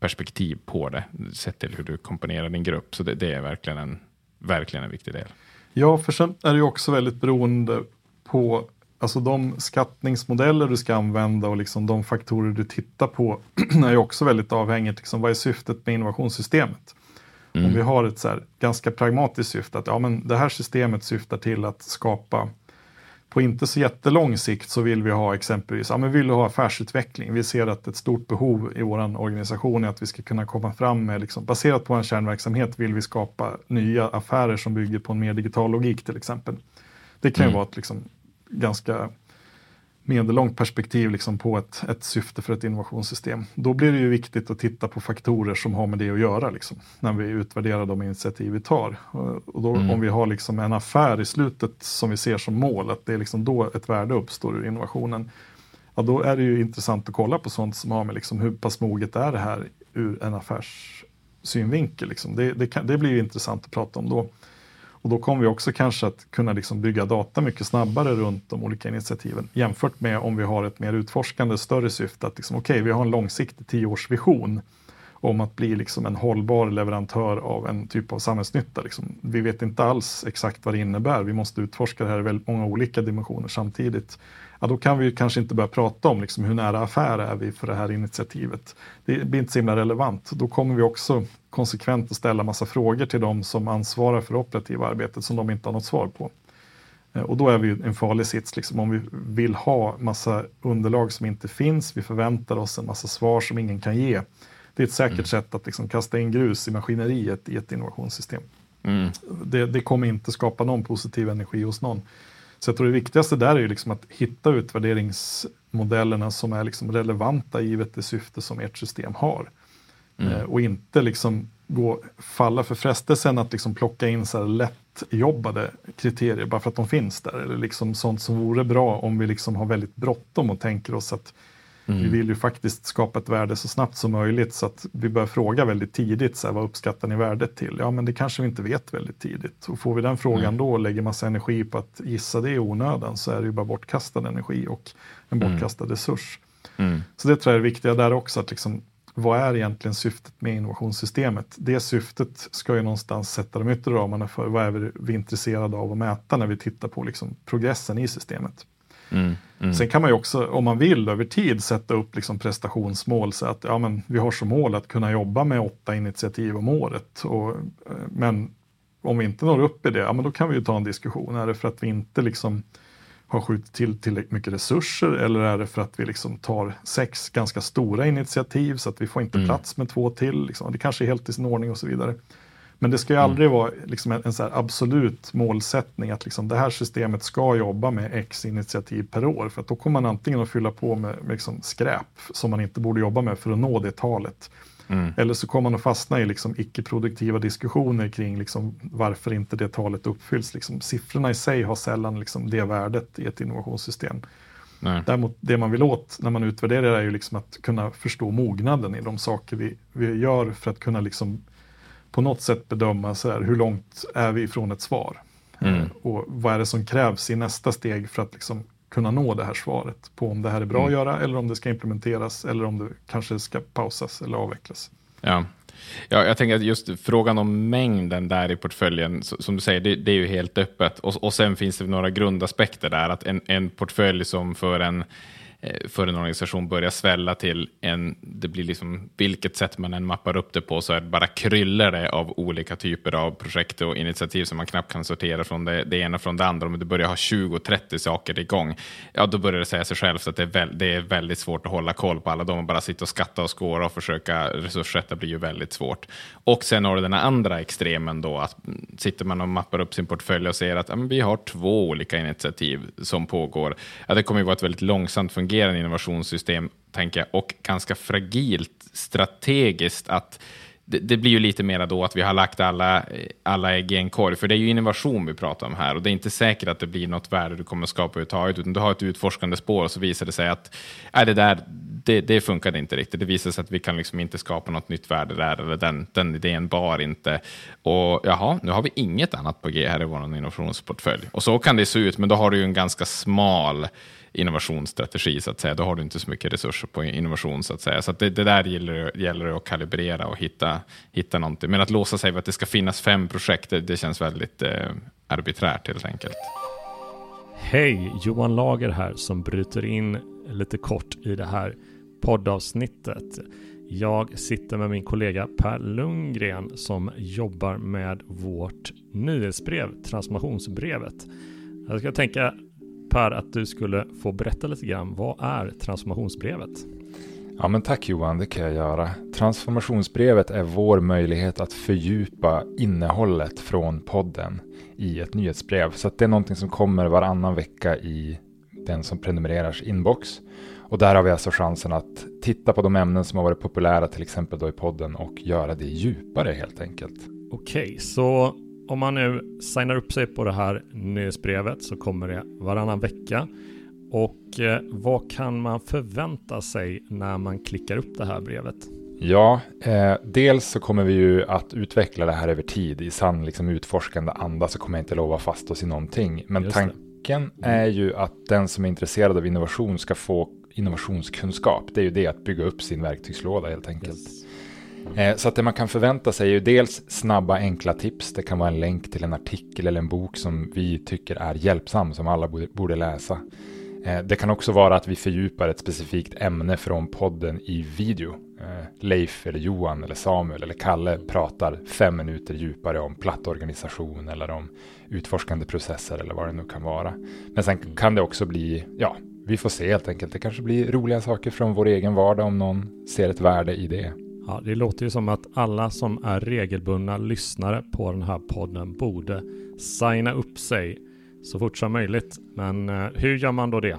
perspektiv på det, sett till hur du komponerar din grupp. Så det, det, är verkligen en, verkligen en viktig del. Ja, för sen är det ju också väldigt beroende på alltså de skattningsmodeller du ska använda och liksom de faktorer du tittar på är ju också väldigt avhängigt. Liksom, vad är syftet med innovationssystemet? Mm. Om vi har ett så ganska pragmatiskt syfte, att ja, men det här systemet syftar till att skapa på inte så jättelång sikt så vill vi ha exempelvis, ja men vill ha affärsutveckling. Vi ser att ett stort behov i vår organisation är att vi ska kunna komma fram med, liksom, baserat på en kärnverksamhet vill vi skapa nya affärer som bygger på en mer digital logik till exempel. Det kan ju mm. vara ett liksom, ganska medellångt perspektiv liksom på ett, ett syfte för ett innovationssystem. Då blir det ju viktigt att titta på faktorer som har med det att göra liksom, när vi utvärderar de initiativ vi tar. Och då, mm. Om vi har liksom en affär i slutet som vi ser som mål, att det är liksom då ett värde uppstår ur innovationen. Ja, då är det ju intressant att kolla på sånt som har med liksom hur pass moget är det här ur en affärssynvinkel. Liksom. Det, det, kan, det blir ju intressant att prata om då. Och då kommer vi också kanske att kunna liksom bygga data mycket snabbare runt de olika initiativen jämfört med om vi har ett mer utforskande, större syfte att liksom, okay, vi har en långsiktig tioårsvision om att bli liksom en hållbar leverantör av en typ av samhällsnytta. Liksom. Vi vet inte alls exakt vad det innebär. Vi måste utforska det här i väldigt många olika dimensioner samtidigt. Ja, då kan vi kanske inte börja prata om liksom, hur nära affär är vi för det här initiativet. Det blir inte så himla relevant. Då kommer vi också konsekvent att ställa massa frågor till de som ansvarar för det operativa arbetet som de inte har något svar på. Eh, och då är vi en farlig sits liksom, om vi vill ha massa underlag som inte finns. Vi förväntar oss en massa svar som ingen kan ge det är ett säkert mm. sätt att liksom kasta in grus i maskineriet i ett innovationssystem. Mm. Det, det, kommer inte skapa någon positiv energi hos någon. Så jag tror det viktigaste där är liksom att hitta utvärderingsmodellerna som är liksom relevanta givet det syfte som ert system har. Mm. Eh, och inte liksom gå, falla för frestelsen att liksom plocka in så här lättjobbade kriterier bara för att de finns där. Eller liksom sånt som vore bra om vi liksom har väldigt bråttom och tänker oss att Mm. Vi vill ju faktiskt skapa ett värde så snabbt som möjligt så att vi bör fråga väldigt tidigt, så här, vad uppskattar ni värdet till? Ja, men det kanske vi inte vet väldigt tidigt. Och får vi den frågan mm. då och lägger massa energi på att gissa det i onödan så är det ju bara bortkastad energi och en mm. bortkastad mm. resurs. Så det tror jag är viktiga där också, att liksom, vad är egentligen syftet med innovationssystemet? Det syftet ska ju någonstans sätta de yttre ramarna för vad är vi intresserade av att mäta när vi tittar på liksom progressen i systemet. Mm, mm. Sen kan man ju också, om man vill, över tid sätta upp liksom prestationsmål. Så att ja, men vi har som mål att kunna jobba med åtta initiativ om året. Och, eh, men om vi inte når upp i det, ja, men då kan vi ju ta en diskussion. Är det för att vi inte liksom har skjutit till tillräckligt mycket resurser eller är det för att vi liksom tar sex ganska stora initiativ så att vi får inte mm. plats med två till. Liksom. Det kanske är helt i sin ordning och så vidare. Men det ska ju mm. aldrig vara liksom en, en så absolut målsättning att liksom det här systemet ska jobba med x initiativ per år. För då kommer man antingen att fylla på med, med liksom skräp som man inte borde jobba med för att nå det talet. Mm. Eller så kommer man att fastna i liksom icke-produktiva diskussioner kring liksom varför inte det talet uppfylls. Liksom siffrorna i sig har sällan liksom det värdet i ett innovationssystem. Nej. Däremot det man vill åt när man utvärderar är ju liksom att kunna förstå mognaden i de saker vi, vi gör för att kunna liksom på något sätt bedöma så här, hur långt är vi ifrån ett svar? Mm. Eh, och vad är det som krävs i nästa steg för att liksom kunna nå det här svaret på om det här är bra mm. att göra eller om det ska implementeras eller om det kanske ska pausas eller avvecklas. Ja. Ja, jag tänker att just frågan om mängden där i portföljen, som du säger, det, det är ju helt öppet. Och, och sen finns det några grundaspekter där, att en, en portfölj som för en Eh, för en organisation börjar svälla till en, det blir liksom vilket sätt man än mappar upp det på så är det bara kryllar det av olika typer av projekt och initiativ som man knappt kan sortera från det, det ena från det andra. Om du börjar ha 20-30 saker igång, ja då börjar det säga sig självt att det är, väl, det är väldigt svårt att hålla koll på alla de och bara sitta och skatta och skåra och försöka resurssätta blir ju väldigt svårt. Och sen har du den andra extremen då, att sitter man och mappar upp sin portfölj och ser att ja, vi har två olika initiativ som pågår, ja, det kommer ju vara ett väldigt långsamt fungerande fungerande innovationssystem, tänker jag, och ganska fragilt strategiskt att det, det, blir ju lite mera då att vi har lagt alla, alla ägg i en korg, för det är ju innovation vi pratar om här och det är inte säkert att det blir något värde du kommer skapa överhuvudtaget, utan du har ett utforskande spår och så visar det sig att äh, det där det, det funkade inte riktigt. Det visar sig att vi kan liksom inte skapa något nytt värde där, eller den, den idén bar inte. Och jaha, nu har vi inget annat på G här i vår innovationsportfölj. Och så kan det se ut, men då har du ju en ganska smal innovationsstrategi, så att säga. Då har du inte så mycket resurser på innovation, så att säga. Så att det, det, där gäller, gäller att kalibrera och hitta, hitta någonting. Men att låsa sig vid att det ska finnas fem projekt, det, det känns väldigt eh, arbiträrt helt enkelt. Hej, Johan Lager här som bryter in lite kort i det här poddavsnittet. Jag sitter med min kollega Per Lundgren som jobbar med vårt nyhetsbrev, transformationsbrevet. Jag ska tänka Per att du skulle få berätta lite grann. Vad är transformationsbrevet? Ja, men tack Johan, det kan jag göra. Transformationsbrevet är vår möjlighet att fördjupa innehållet från podden i ett nyhetsbrev. Så det är någonting som kommer varannan vecka i den som prenumererars inbox. Och där har vi alltså chansen att titta på de ämnen som har varit populära, till exempel då i podden, och göra det djupare helt enkelt. Okej, så om man nu signar upp sig på det här nyhetsbrevet så kommer det varannan vecka. Och eh, vad kan man förvänta sig när man klickar upp det här brevet? Ja, eh, dels så kommer vi ju att utveckla det här över tid. I sann liksom, utforskande anda så kommer jag inte lova fast oss i någonting. Men tanken är ju att den som är intresserad av innovation ska få innovationskunskap. Det är ju det att bygga upp sin verktygslåda helt enkelt. Yes. Eh, så att det man kan förvänta sig är ju dels snabba enkla tips. Det kan vara en länk till en artikel eller en bok som vi tycker är hjälpsam, som alla borde läsa. Eh, det kan också vara att vi fördjupar ett specifikt ämne från podden i video. Eh, Leif eller Johan eller Samuel eller Kalle pratar fem minuter djupare om plattorganisation eller om utforskande processer eller vad det nu kan vara. Men sen kan det också bli, ja, vi får se helt enkelt. Det kanske blir roliga saker från vår egen vardag om någon ser ett värde i det. Ja, det låter ju som att alla som är regelbundna lyssnare på den här podden borde signa upp sig så fort som möjligt. Men eh, hur gör man då det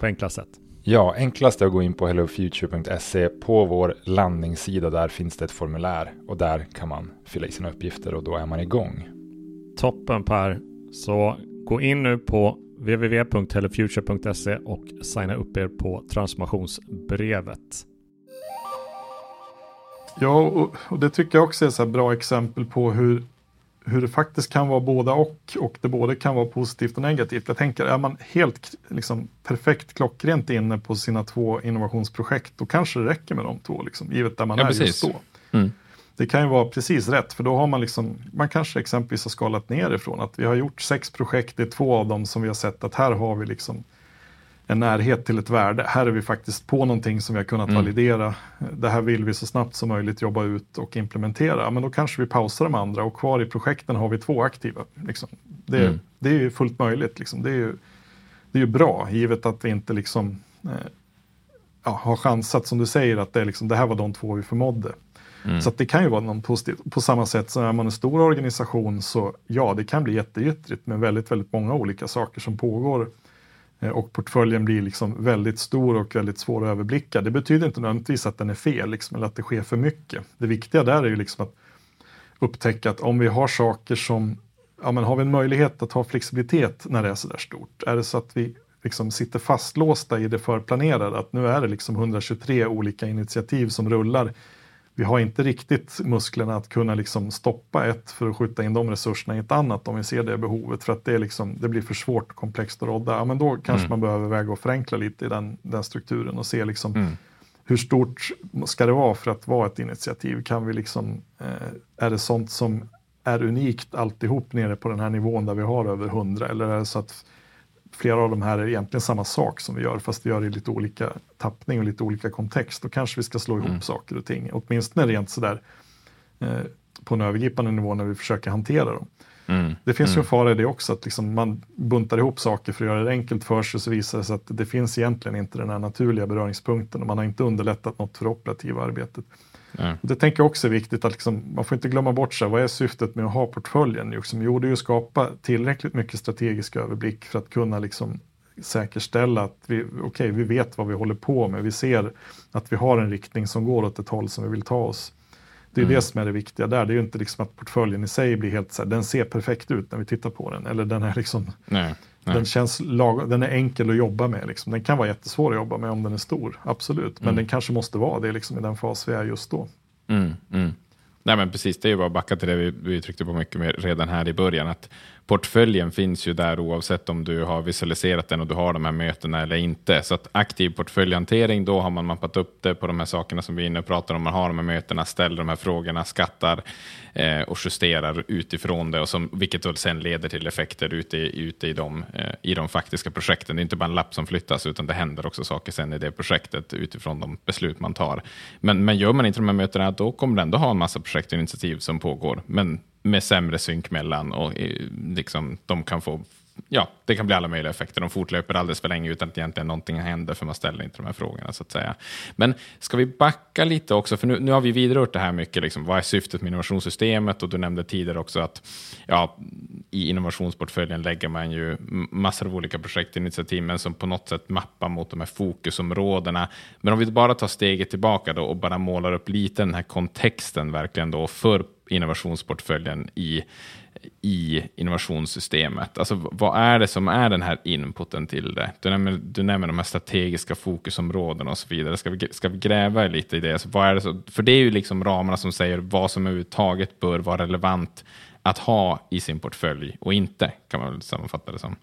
på enkla sätt? Ja, enklast är att gå in på hellofuture.se. På vår landningssida där finns det ett formulär och där kan man fylla i sina uppgifter och då är man igång. Toppen Per. Så gå in nu på www.hellofuture.se och signa upp er på transformationsbrevet. Ja, och, och, det tycker jag också är ett bra exempel på hur, hur det faktiskt kan vara båda och och det både kan vara positivt och negativt. Jag tänker, är man helt liksom, perfekt klockrent inne på sina två innovationsprojekt, då kanske det räcker med de två, liksom, givet där man ja, är precis. just då. Mm. Det kan ju vara precis rätt, för då har man liksom, man kanske exempelvis har skalat ner ifrån att vi har gjort sex projekt, det är två av dem som vi har sett att här har vi liksom en närhet till ett värde. Här är vi faktiskt på någonting som vi har kunnat mm. validera. Det här vill vi så snabbt som möjligt jobba ut och implementera. Men då kanske vi pausar de andra och kvar i projekten har vi två aktiva. Liksom. Det, mm. det, är ju fullt möjligt. Liksom. Det, är ju, det är ju bra, givet att vi inte liksom, eh, ja, har chansat, som du säger, att det, är liksom, det här var de två vi förmådde. Mm. Så det kan ju vara något positivt. På samma sätt som är man en stor organisation så ja, det kan bli jätteyttrigt med väldigt, väldigt många olika saker som pågår Eh, och portföljen blir liksom väldigt stor och väldigt svår att överblicka. Det betyder inte nödvändigtvis att den är fel liksom, eller att det sker för mycket. Det viktiga där är ju liksom att upptäcka att om vi har saker som, ja men har vi en möjlighet att ha flexibilitet när det är så där stort? Är det så att vi liksom sitter fastlåsta i det förplanerade, att nu är det liksom 123 olika initiativ som rullar vi har inte riktigt musklerna att kunna liksom stoppa ett för att skjuta in de resurserna i ett annat om vi ser det behovet för att det, liksom, det blir för svårt och komplext att rodda. Ja, men då kanske mm. man behöver väga och förenkla lite i den, den strukturen och se liksom mm. hur stort ska det vara för att vara ett initiativ? Kan vi liksom, eh, är det sånt som är unikt alltihop nere på den här nivån där vi har över 100 eller är det så att flera av de här är egentligen samma sak som vi gör, fast vi gör det i lite olika tappning och lite olika kontext. Då kanske vi ska slå ihop mm. saker och ting, åtminstone rent sådär eh, på en övergripande nivå när vi försöker hantera dem. Mm. Det finns mm. ju en fara i det också, att liksom man buntar ihop saker för att göra det enkelt för sig, så visar det sig att det finns egentligen inte den här naturliga beröringspunkten och man har inte underlättat något för det operativa arbetet. Mm. Det tänker jag också är viktigt, att liksom, man får inte glömma bort så här, vad är syftet med att ha portföljen? Liksom, jo, det är ju att skapa tillräckligt mycket strategisk överblick för att kunna liksom, säkerställa att vi, okay, vi vet vad vi håller på med. Vi ser att vi har en riktning som går åt ett håll som vi vill ta oss. Det är mm. det som är det viktiga där. Det är ju inte liksom att portföljen i sig blir helt så här, den ser perfekt ut när vi tittar på den. Eller den är liksom, nej, nej. Den, känns lag, den är enkel att jobba med. Liksom. Den kan vara jättesvår att jobba med om den är stor, absolut. Men mm. den kanske måste vara det liksom, i den fas vi är just då. Mm, mm. Nej men precis, det är ju bara att backa till det vi, vi tryckte på mycket mer redan här i början. Att portföljen finns ju där oavsett om du har visualiserat den och du har de här mötena eller inte. Så att aktiv portföljhantering, då har man mappat upp det på de här sakerna som vi är inne och pratar om. Man har de här mötena, ställer de här frågorna, skattar eh, och justerar utifrån det, och som, vilket då sen leder till effekter ute, ute i, de, eh, i de faktiska projekten. Det är inte bara en lapp som flyttas, utan det händer också saker sen i det projektet utifrån de beslut man tar. Men, men gör man inte de här mötena, då kommer det ändå ha en massa projekt och initiativ som pågår. Men med sämre synk mellan och eh, liksom, de kan få ja, det kan bli alla möjliga effekter. De fortlöper alldeles för länge utan att egentligen någonting händer, för man ställer inte de här frågorna. så att säga. Men ska vi backa lite också, för nu, nu har vi vidrört det här mycket. Liksom, vad är syftet med innovationssystemet? Och du nämnde tidigare också att ja, i innovationsportföljen lägger man ju massor av olika projektinitiativ, men som på något sätt mappar mot de här fokusområdena. Men om vi bara tar steget tillbaka då och bara målar upp lite den här kontexten verkligen då för innovationsportföljen i i innovationssystemet? Alltså, vad är det som är den här inputen till det? Du nämner, du nämner de här strategiska fokusområdena och så vidare. Ska vi, ska vi gräva lite i det? Alltså, vad är det så, för det är ju liksom ramarna som säger vad som överhuvudtaget bör vara relevant att ha i sin portfölj och inte, kan man väl sammanfatta det som.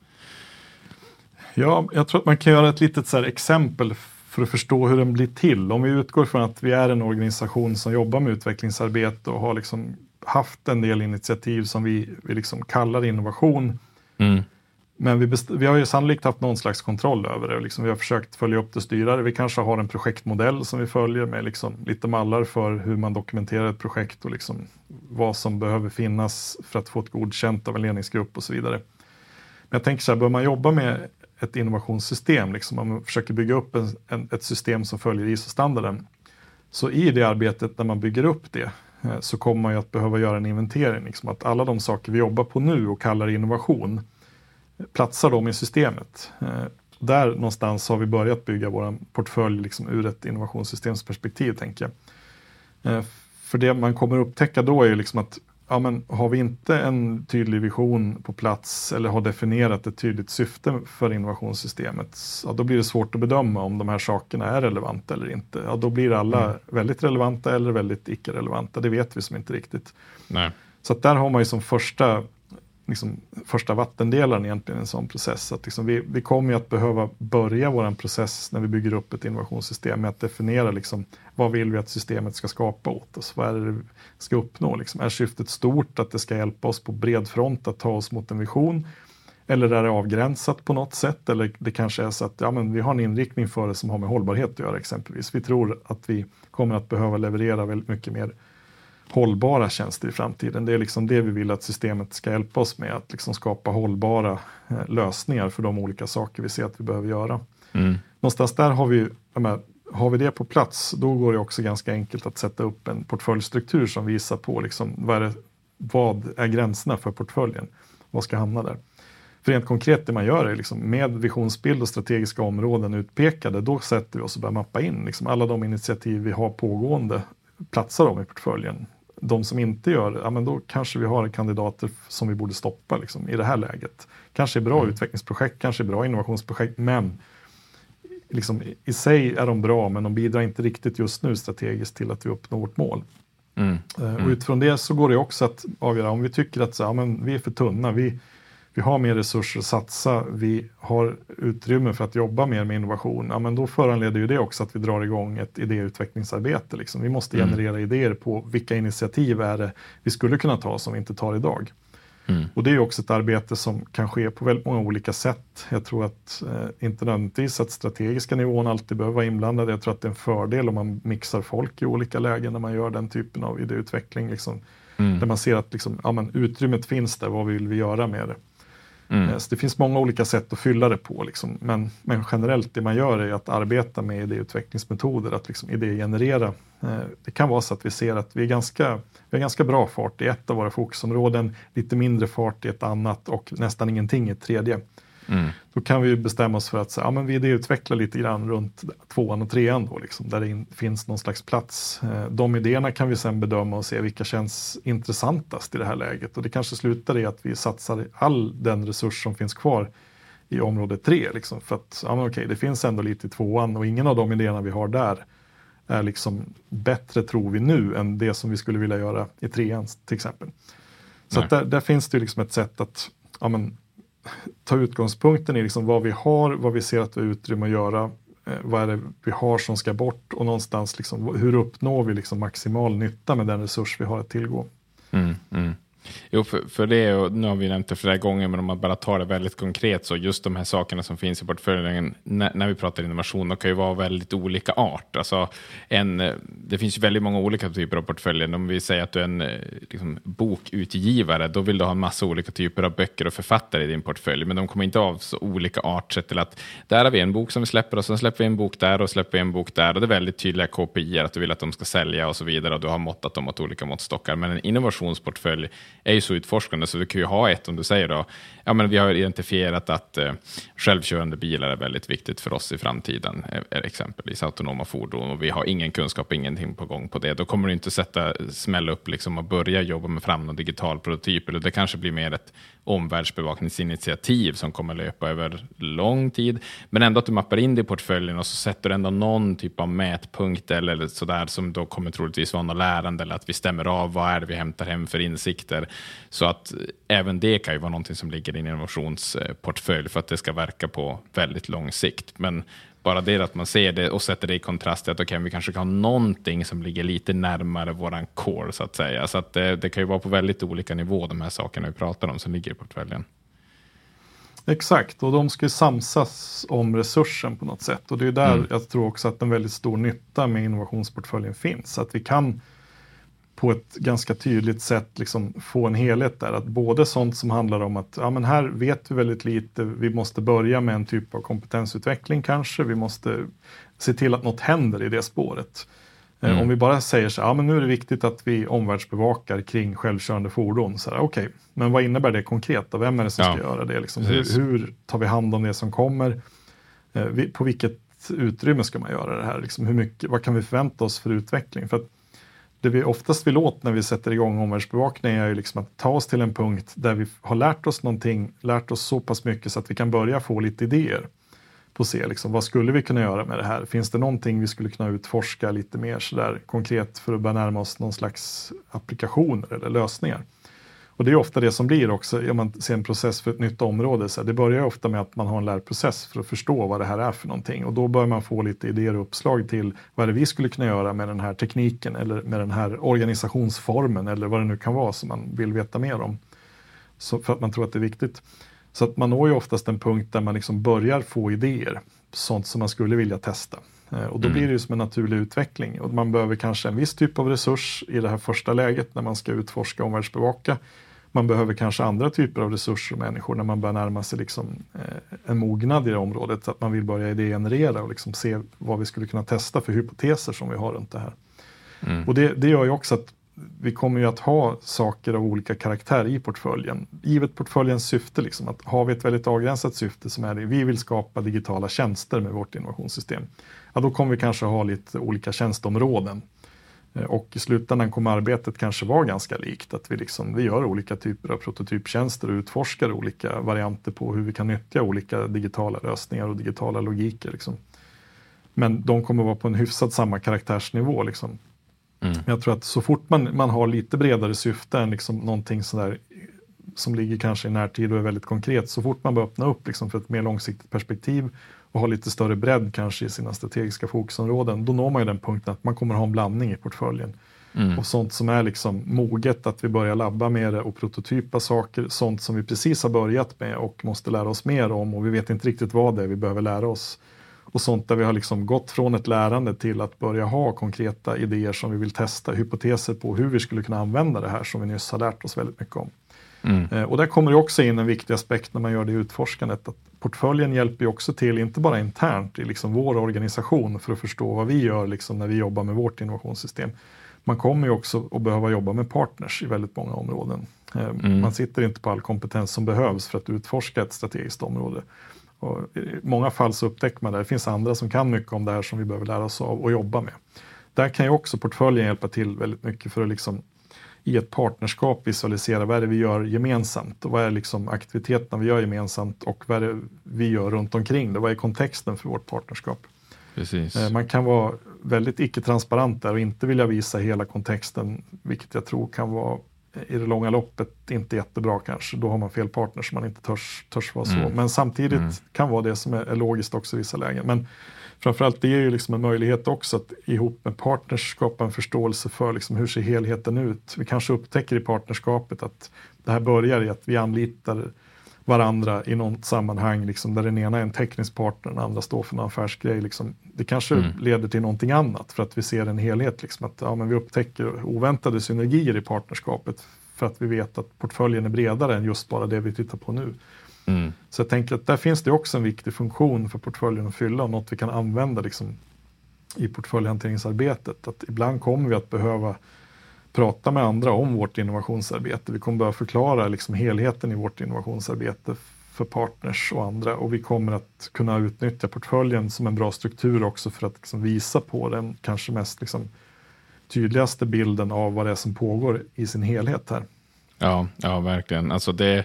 Ja, jag tror att man kan göra ett litet så exempel för att förstå hur den blir till. Om vi utgår från att vi är en organisation som jobbar med utvecklingsarbete och har liksom haft en del initiativ som vi, vi liksom kallar innovation. Mm. Men vi, vi har ju sannolikt haft någon slags kontroll över det. Liksom vi har försökt följa upp det, styra det. Vi kanske har en projektmodell som vi följer med liksom lite mallar för hur man dokumenterar ett projekt och liksom vad som behöver finnas för att få ett godkänt av en ledningsgrupp och så vidare. Men jag tänker så här, bör man jobba med ett innovationssystem, liksom, om man försöker bygga upp en, en, ett system som följer ISO-standarden, så i det arbetet när man bygger upp det Eh, så kommer man ju att behöva göra en inventering. Liksom, att alla de saker vi jobbar på nu och kallar innovation, eh, platsar de i systemet? Eh, där någonstans har vi börjat bygga vår portfölj liksom, ur ett innovationssystemsperspektiv, tänker jag. För det man kommer upptäcka då är ju liksom att ja, men har vi inte en tydlig vision på plats eller har definierat ett tydligt syfte för innovationssystemet, ja, då blir det svårt att bedöma om de här sakerna är relevanta eller inte. Ja, då blir alla mm. väldigt relevanta eller väldigt icke-relevanta. Det vet vi som inte riktigt. Nej. Så där har man ju som första liksom, första vattendelaren egentligen i en sån process. Att liksom vi, vi kommer ju att behöva börja vår process när vi bygger upp ett innovationssystem med att definiera liksom, vad vill vi att systemet ska skapa åt oss? Vad är det vi ska uppnå? Liksom? Är syftet stort att det ska hjälpa oss på bred front att ta oss mot en vision? Eller är det avgränsat på något sätt? Eller det kanske är så att ja, men vi har en inriktning för det som har med hållbarhet att göra exempelvis. Vi tror att vi kommer att behöva leverera väldigt mycket mer hållbara tjänster i framtiden. Det är liksom det vi vill att systemet ska hjälpa oss med, att liksom skapa hållbara eh, lösningar för de olika saker vi ser att vi behöver göra. Mm. Någonstans där har vi, menar, har vi det på plats, då går det också ganska enkelt att sätta upp en portföljstruktur som visar på liksom, vad, är det, vad är gränserna för portföljen? Vad ska hamna där? För rent konkret det man gör är liksom, med visionsbild och strategiska områden utpekade, då sätter vi oss och börjar mappa in liksom, alla de initiativ vi har pågående, platsar de i portföljen? De som inte gör det, ja, men då kanske vi har kandidater som vi borde stoppa liksom, i det här läget. Kanske är bra mm. utvecklingsprojekt, kanske är bra innovationsprojekt, men liksom, i sig är de bra, men de bidrar inte riktigt just nu strategiskt till att vi uppnår vårt mål. Mm. Mm. Och utifrån det så går det också att avgöra om vi tycker att så, ja, men vi är för tunna, vi, vi har mer resurser att satsa, vi har utrymme för att jobba mer med innovation, ja, men då föranleder ju det också att vi drar igång ett idéutvecklingsarbete. Liksom. Vi måste mm. generera idéer på vilka initiativ är det vi skulle kunna ta som vi inte tar idag. Mm. Och det är också ett arbete som kan ske på väldigt många olika sätt. Jag tror att eh, inte nödvändigtvis att strategiska nivån alltid behöver vara inblandad. Jag tror att det är en fördel om man mixar folk i olika lägen när man gör den typen av idéutveckling. Liksom, mm. Där man ser att liksom, ja, men, utrymmet finns där, vad vill vi göra med det? Mm. Eh, så det finns många olika sätt att fylla det på. Liksom. Men, men, generellt det man gör är att arbeta med idéutvecklingsmetoder, att liksom idégenerera. Eh, det kan vara så att vi ser att vi, är ganska, vi har ganska bra fart i ett av våra fokusområden, lite mindre fart i ett annat och nästan ingenting i ett tredje. Mm. Då kan vi bestämma oss för att så, ja, men vi idéutvecklar lite grann runt tvåan och trean då, liksom, där det in, finns någon slags plats. Eh, de idéerna kan vi sen bedöma och se vilka känns intressantast i det här läget och det kanske slutar i att vi satsar all den resurs som finns kvar i område tre. Liksom, för att ja, men okej, det finns ändå lite i tvåan och ingen av de idéerna vi har där är liksom bättre tror vi nu än det som vi skulle vilja göra i trean till exempel. Så där, där, finns det liksom ett sätt att ja, men, ta utgångspunkten i liksom vad vi har, vad vi ser att vi har utrymme att göra, eh, vad är det vi har som ska bort och någonstans liksom, hur uppnår vi liksom maximal nytta med den resurs vi har att tillgå. Mm, mm. Jo, för, för det, och nu har vi nämnt det flera gånger, men om man bara tar det väldigt konkret, så just de här sakerna som finns i portföljen, när, när vi pratar innovation, de kan ju vara väldigt olika art. Alltså en, eh, det finns ju väldigt många olika typer av portföljer. Om vi säger att du är en eh, liksom, bokutgivare, då vill du ha en massa olika typer av böcker och författare i din portfölj, men de kommer inte av så olika art, sett till att där har vi en bok som vi släpper och sen släpper vi en bok där och släpper vi en bok där och det är väldigt tydliga KPI, att du vill att de ska sälja och så vidare och du har måttat dem mot olika måttstockar. Men en innovationsportfölj är ju så utforskande, så vi kan ju ha ett, om du säger då, ja men vi har identifierat att eh, självkörande bilar är väldigt viktigt för oss i framtiden, eh, exempelvis autonoma fordon, och vi har ingen kunskap, ingenting på gång på det. Då kommer du inte sätta, smälla upp liksom och börja jobba med fram någon digital prototyp, eller det kanske blir mer ett omvärldsbevakningsinitiativ som kommer löpa över lång tid, men ändå att du mappar in det i portföljen och så sätter du ändå någon typ av mätpunkt eller sådär som då kommer troligtvis vara något lärande eller att vi stämmer av vad är det vi hämtar hem för insikter. Så att även det kan ju vara någonting som ligger i en innovationsportfölj för att det ska verka på väldigt lång sikt. Men bara det att man ser det och sätter det i kontrast till att okay, vi kanske kan ha någonting som ligger lite närmare våran core så att säga. Så att det, det kan ju vara på väldigt olika nivå de här sakerna vi pratar om som ligger i portföljen. Exakt, och de ska ju samsas om resursen på något sätt. Och det är där mm. jag tror också att en väldigt stor nytta med innovationsportföljen finns. Att vi kan på ett ganska tydligt sätt liksom få en helhet där. Att både sånt som handlar om att ja, men här vet vi väldigt lite, vi måste börja med en typ av kompetensutveckling kanske, vi måste se till att något händer i det spåret. Eh, mm. Om vi bara säger så ja men nu är det viktigt att vi omvärldsbevakar kring självkörande fordon. Okej, okay, men vad innebär det konkret? Och vem är det som ja. ska göra det? Liksom? Hur, hur, tar vi hand om det som kommer? Eh, på vilket utrymme ska man göra det här? Liksom, hur mycket, vad kan vi förvänta oss för utveckling? För att det vi oftast vill åt när vi sätter igång omvärldsbevakning är ju liksom att ta oss till en punkt där vi har lärt oss någonting, lärt oss så pass mycket så att vi kan börja få lite idéer på att se liksom, vad skulle vi kunna göra med det här? Finns det någonting vi skulle kunna utforska lite mer sådär konkret för att börja närma oss någon slags applikationer eller lösningar? Och det är ofta det som blir också, om man ser en process för ett nytt område, så här, det börjar ofta med att man har en lärprocess för att förstå vad det här är för någonting. Och då börjar man få lite idéer och uppslag till vad det vi skulle kunna göra med den här tekniken eller med den här organisationsformen eller vad det nu kan vara som man vill veta mer om. Så för att man tror att det är viktigt. Så att man når ju oftast en punkt där man liksom börjar få idéer, sånt som man skulle vilja testa. Eh, och då mm. blir det ju som en naturlig utveckling. Och man behöver kanske en viss typ av resurs i det här första läget när man ska utforska och omvärldsbevaka man behöver kanske andra typer av resurser och människor när man börjar närma sig liksom, eh, en mognad i det området. Att man vill börja idégenerera och liksom se vad vi skulle kunna testa för hypoteser som vi har runt det här. Mm. Och det, det gör ju också att vi kommer ju att ha saker av olika karaktär i portföljen. Givet portföljens syfte, liksom, att har vi ett väldigt avgränsat syfte som är det, vi vill skapa digitala tjänster med vårt innovationssystem. Ja, då kommer vi kanske ha lite olika tjänsteområden och i slutändan kommer arbetet kanske vara ganska likt, att vi, liksom, vi gör olika typer av prototyptjänster och utforskar olika varianter på hur vi kan nyttja olika digitala lösningar och digitala logiker. Liksom. Men de kommer vara på en hyfsat samma karaktärsnivå. Liksom. Mm. Jag tror att så fort man, man har lite bredare syfte än liksom någonting sådär som ligger kanske i närtid och är väldigt konkret, så fort man börjar öppna upp liksom för ett mer långsiktigt perspektiv och har lite större bredd kanske i sina strategiska fokusområden, då når man ju den punkten att man kommer ha en blandning i portföljen. Mm. Och sånt som är liksom moget att vi börjar labba med det och prototypa saker, sånt som vi precis har börjat med och måste lära oss mer om och vi vet inte riktigt vad det är vi behöver lära oss. Och sånt där vi har liksom gått från ett lärande till att börja ha konkreta idéer som vi vill testa, hypoteser på hur vi skulle kunna använda det här som vi nyss har lärt oss väldigt mycket om. Mm. Eh, och där kommer det också in en viktig aspekt när man gör det utforskandet. Att portföljen hjälper ju också till, inte bara internt i liksom vår organisation för att förstå vad vi gör liksom när vi jobbar med vårt innovationssystem. Man kommer ju också att behöva jobba med partners i väldigt många områden. Eh, mm. Man sitter inte på all kompetens som behövs för att utforska ett strategiskt område. Och I många fall så upptäcker man att det finns andra som kan mycket om det här som vi behöver lära oss av och jobba med. Där kan ju också portföljen hjälpa till väldigt mycket för att liksom i ett partnerskap visualisera vad är det vi gör gemensamt och vad är liksom aktiviteterna vi gör gemensamt och vad är det vi gör runt omkring det. Vad är kontexten för vårt partnerskap? Precis. Eh, man kan vara väldigt icke-transparent där och inte vilja visa hela kontexten, vilket jag tror kan vara i det långa loppet inte jättebra kanske. Då har man fel partner som man inte törs, törs vara så. Mm. Men samtidigt mm. kan vara det som är, är logiskt också i vissa lägen. Men framförallt det är ju liksom en möjlighet också att ihop med partners skapa en förståelse för liksom hur ser helheten ut. Vi kanske upptäcker i partnerskapet att det här börjar i att vi anlitar varandra i något sammanhang liksom, där den ena är en teknisk partner, den andra står för en affärsgrej. Liksom. Det kanske mm. leder till någonting annat för att vi ser en helhet. Liksom, att ja, men vi upptäcker oväntade synergier i partnerskapet för att vi vet att portföljen är bredare än just bara det vi tittar på nu. Mm. Så jag tänker att där finns det också en viktig funktion för portföljen att fylla och något vi kan använda liksom, i portföljhanteringsarbetet. Att ibland kommer vi att behöva prata med andra om vårt innovationsarbete. Vi kommer börja förklara liksom helheten i vårt innovationsarbete för partners och andra och vi kommer att kunna utnyttja portföljen som en bra struktur också för att liksom visa på den kanske mest liksom tydligaste bilden av vad det är som pågår i sin helhet här. Ja, ja verkligen. Alltså eh,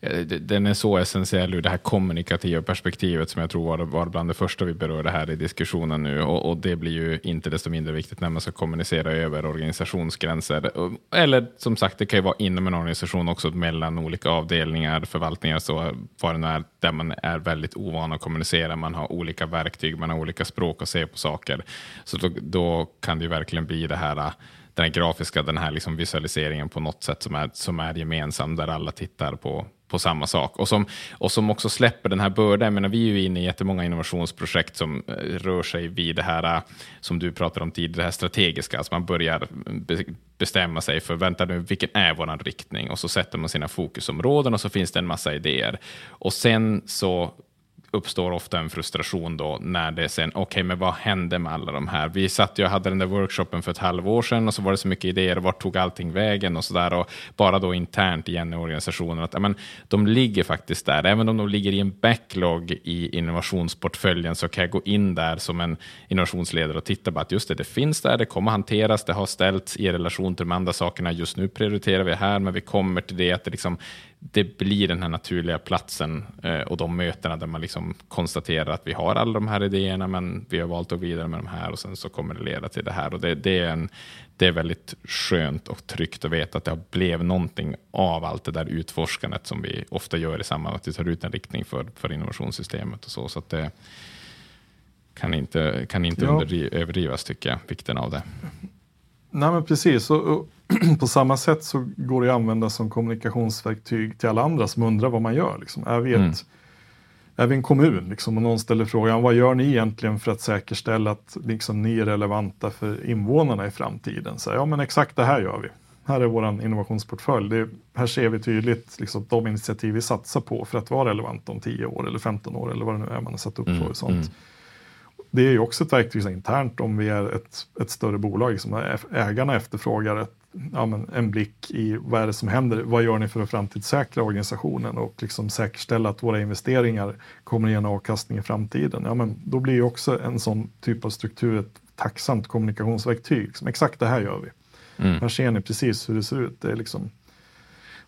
det, den är så essentiell ur det här kommunikativa perspektivet som jag tror var, var bland det första vi berörde här i diskussionen nu och, och, det blir ju inte desto mindre viktigt när man ska kommunicera över organisationsgränser. Eller som sagt, det kan ju vara inom en organisation också mellan olika avdelningar, förvaltningar, så vad det nu är, där man är väldigt ovan att kommunicera. Man har olika verktyg, man har olika språk att se på saker. Så då, då kan det ju verkligen bli det här den här grafiska, den här liksom visualiseringen på något sätt som är, som är gemensam, där alla tittar på, på samma sak och som, och som också släpper den här bördan. Jag menar, vi är ju inne i jättemånga innovationsprojekt som eh, rör sig vid det här eh, som du pratade om tidigare, det här strategiska. Alltså man börjar bestämma sig för, vänta nu, vilken är vår riktning? Och så sätter man sina fokusområden och så finns det en massa idéer. Och sen så uppstår ofta en frustration då när det sen, okej, okay, men vad hände med alla de här? Vi satt ju och hade den där workshopen för ett halvår sedan och så var det så mycket idéer, och vart tog allting vägen och så där. Och bara då internt igen i organisationen att men, de ligger faktiskt där, även om de ligger i en backlog i innovationsportföljen så kan jag gå in där som en innovationsledare och titta på att just det, det finns där, det kommer hanteras, det har ställts i relation till de andra sakerna, just nu prioriterar vi här, men vi kommer till det att det liksom det blir den här naturliga platsen eh, och de mötena där man liksom konstaterar att vi har alla de här idéerna, men vi har valt att gå vidare med de här och sen så kommer det leda till det här. Och det, det, är, en, det är väldigt skönt och tryggt att veta att det blev någonting av allt det där utforskandet som vi ofta gör i samband med att vi tar ut en riktning för, för innovationssystemet och så. Så det kan inte, kan inte ja. överdrivas tycker jag, vikten av det. Nej men precis, och, och på samma sätt så går det att använda som kommunikationsverktyg till alla andra som undrar vad man gör. Liksom. Är, vi ett, mm. är vi en kommun liksom, och någon ställer frågan vad gör ni egentligen för att säkerställa att liksom, ni är relevanta för invånarna i framtiden? Så, ja men exakt det här gör vi. Här är vår innovationsportfölj. Det, här ser vi tydligt liksom, de initiativ vi satsar på för att vara relevanta om 10 år eller 15 år eller vad det nu är man har satt upp mm. för. Sånt. Mm det är ju också ett verktyg internt om vi är ett, ett större bolag. Liksom, ägarna efterfrågar ett, ja, men en blick i vad är det som händer, vad gör ni för att framtidssäkra organisationen och liksom säkerställa att våra investeringar kommer att ge en avkastning i framtiden. Ja, men då blir ju också en sån typ av struktur ett tacksamt kommunikationsverktyg. Liksom, exakt det här gör vi. Mm. Här ser ni precis hur det ser ut. Det är liksom,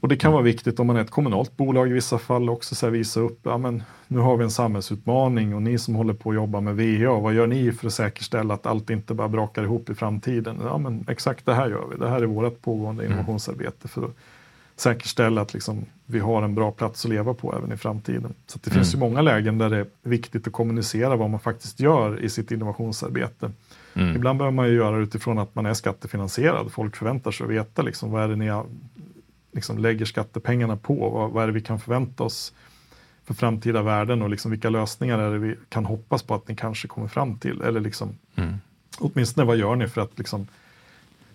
och det kan vara viktigt om man är ett kommunalt bolag i vissa fall också så visa upp, ja men nu har vi en samhällsutmaning och ni som håller på att jobba med VA, vad gör ni för att säkerställa att allt inte bara brakar ihop i framtiden? Ja men exakt det här gör vi, det här är vårt pågående mm. innovationsarbete för att säkerställa att liksom, vi har en bra plats att leva på även i framtiden. Så det mm. finns ju många lägen där det är viktigt att kommunicera vad man faktiskt gör i sitt innovationsarbete. Mm. Ibland behöver man ju göra det utifrån att man är skattefinansierad. Folk förväntar sig att veta liksom, vad är det ni liksom lägger skattepengarna på? Vad, vad, är det vi kan förvänta oss för framtida värden och liksom vilka lösningar är det vi kan hoppas på att ni kanske kommer fram till? Eller liksom, mm. åtminstone vad gör ni för att liksom,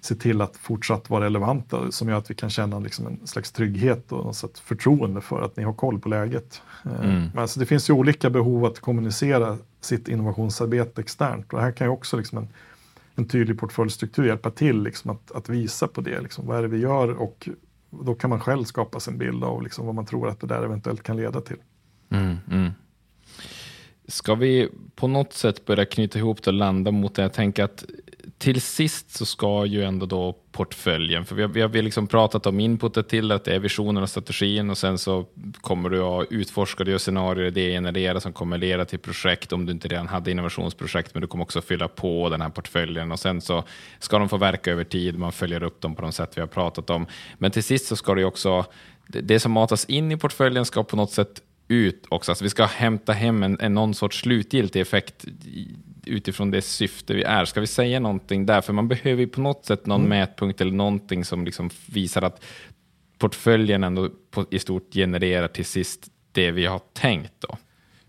se till att fortsatt vara relevanta som gör att vi kan känna liksom en slags trygghet och något förtroende för att ni har koll på läget. Eh, mm. Men alltså det finns ju olika behov att kommunicera sitt innovationsarbete externt och här kan ju också liksom en, en tydlig portföljstruktur hjälpa till liksom att, att visa på det. Liksom, vad är det vi gör och då kan man själv skapa sig en bild av liksom vad man tror att det där eventuellt kan leda till. Mm, mm. Ska vi på något sätt börja knyta ihop det och landa mot det? Jag tänker att till sist så ska ju ändå då portföljen, för vi har, vi har liksom pratat om inputet till att det är visionen och strategin och sen så kommer du att utforska, du scenarier, det generera som kommer leda till projekt om du inte redan hade innovationsprojekt, men du kommer också fylla på den här portföljen och sen så ska de få verka över tid, man följer upp dem på de sätt vi har pratat om. Men till sist så ska det också, det som matas in i portföljen ska på något sätt ut också. Alltså vi ska hämta hem en, en någon sorts slutgiltig effekt utifrån det syfte vi är. Ska vi säga någonting där? För man behöver ju på något sätt någon mm. mätpunkt eller någonting som liksom visar att portföljen ändå på, i stort genererar till sist det vi har tänkt. Då.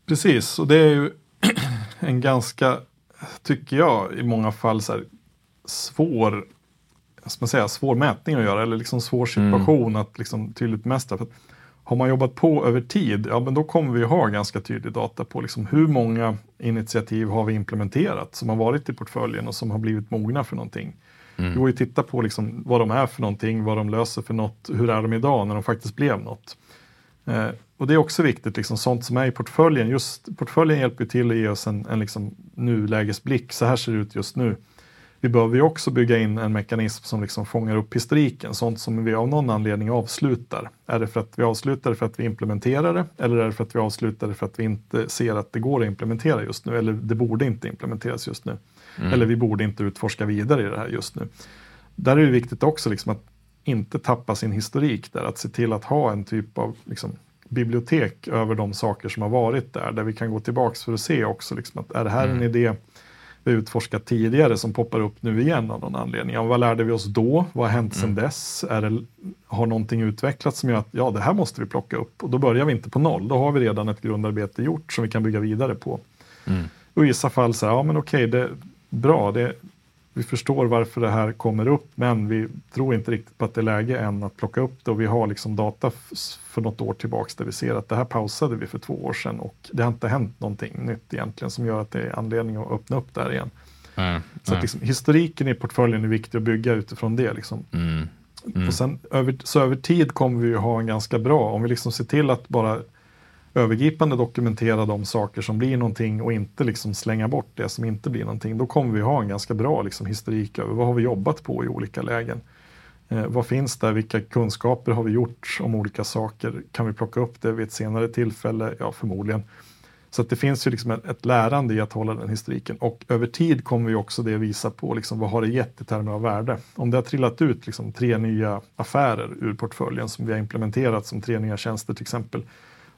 Precis, och det är ju en ganska, tycker jag, i många fall så här, svår, ska man säga, svår mätning att göra eller liksom svår situation mm. att liksom tydligt mästra. För har man jobbat på över tid, ja men då kommer vi ha ganska tydlig data på liksom hur många initiativ har vi implementerat som har varit i portföljen och som har blivit mogna för någonting. Mm. Det går ju att titta på liksom vad de är för någonting, vad de löser för något, hur är de idag när de faktiskt blev något. Eh, och det är också viktigt, liksom, sånt som är i portföljen. Just portföljen hjälper till att ge oss en, en liksom, nulägesblick. Så här ser det ut just nu. Vi behöver ju också bygga in en mekanism som liksom fångar upp historiken, sånt som vi av någon anledning avslutar. Är det för att vi avslutar det för att vi implementerar det eller är det för att vi avslutar det för att vi inte ser att det går att implementera just nu eller det borde inte implementeras just nu. Mm. Eller vi borde inte utforska vidare i det här just nu. Där är det viktigt också liksom att inte tappa sin historik där, att se till att ha en typ av liksom, bibliotek över de saker som har varit där, där vi kan gå tillbaks för att se också, liksom, att är det här mm. en idé vi utforskat tidigare som poppar upp nu igen av någon anledning. Ja, vad lärde vi oss då? Vad har hänt mm. sedan dess? Är det, har någonting utvecklats som gör att ja, det här måste vi plocka upp? Och då börjar vi inte på noll. Då har vi redan ett grundarbete gjort som vi kan bygga vidare på. Mm. Och i vissa fall så här, ja men okej, det, bra, det, vi förstår varför det här kommer upp, men vi tror inte riktigt på att det är läge än att plocka upp det och vi har liksom data för något år tillbaks där vi ser att det här pausade vi för två år sedan och det har inte hänt någonting nytt egentligen som gör att det är anledning att öppna upp där igen. Mm, så att liksom, historiken i portföljen är viktig att bygga utifrån det. Liksom. Mm, mm. Och sen över, så över tid kommer vi ha en ganska bra, om vi liksom ser till att bara övergripande dokumentera de saker som blir någonting och inte liksom slänga bort det som inte blir någonting. Då kommer vi ha en ganska bra liksom historik över vad har vi jobbat på i olika lägen. Eh, vad finns där? Vilka kunskaper har vi gjort om olika saker? Kan vi plocka upp det vid ett senare tillfälle? Ja, förmodligen. Så det finns ju liksom ett, ett, lärande i att hålla den historiken och över tid kommer vi också det visa på liksom, vad har det gett i termer av värde. Om det har trillat ut liksom, tre nya affärer ur portföljen som vi har implementerat som tre nya tjänster till exempel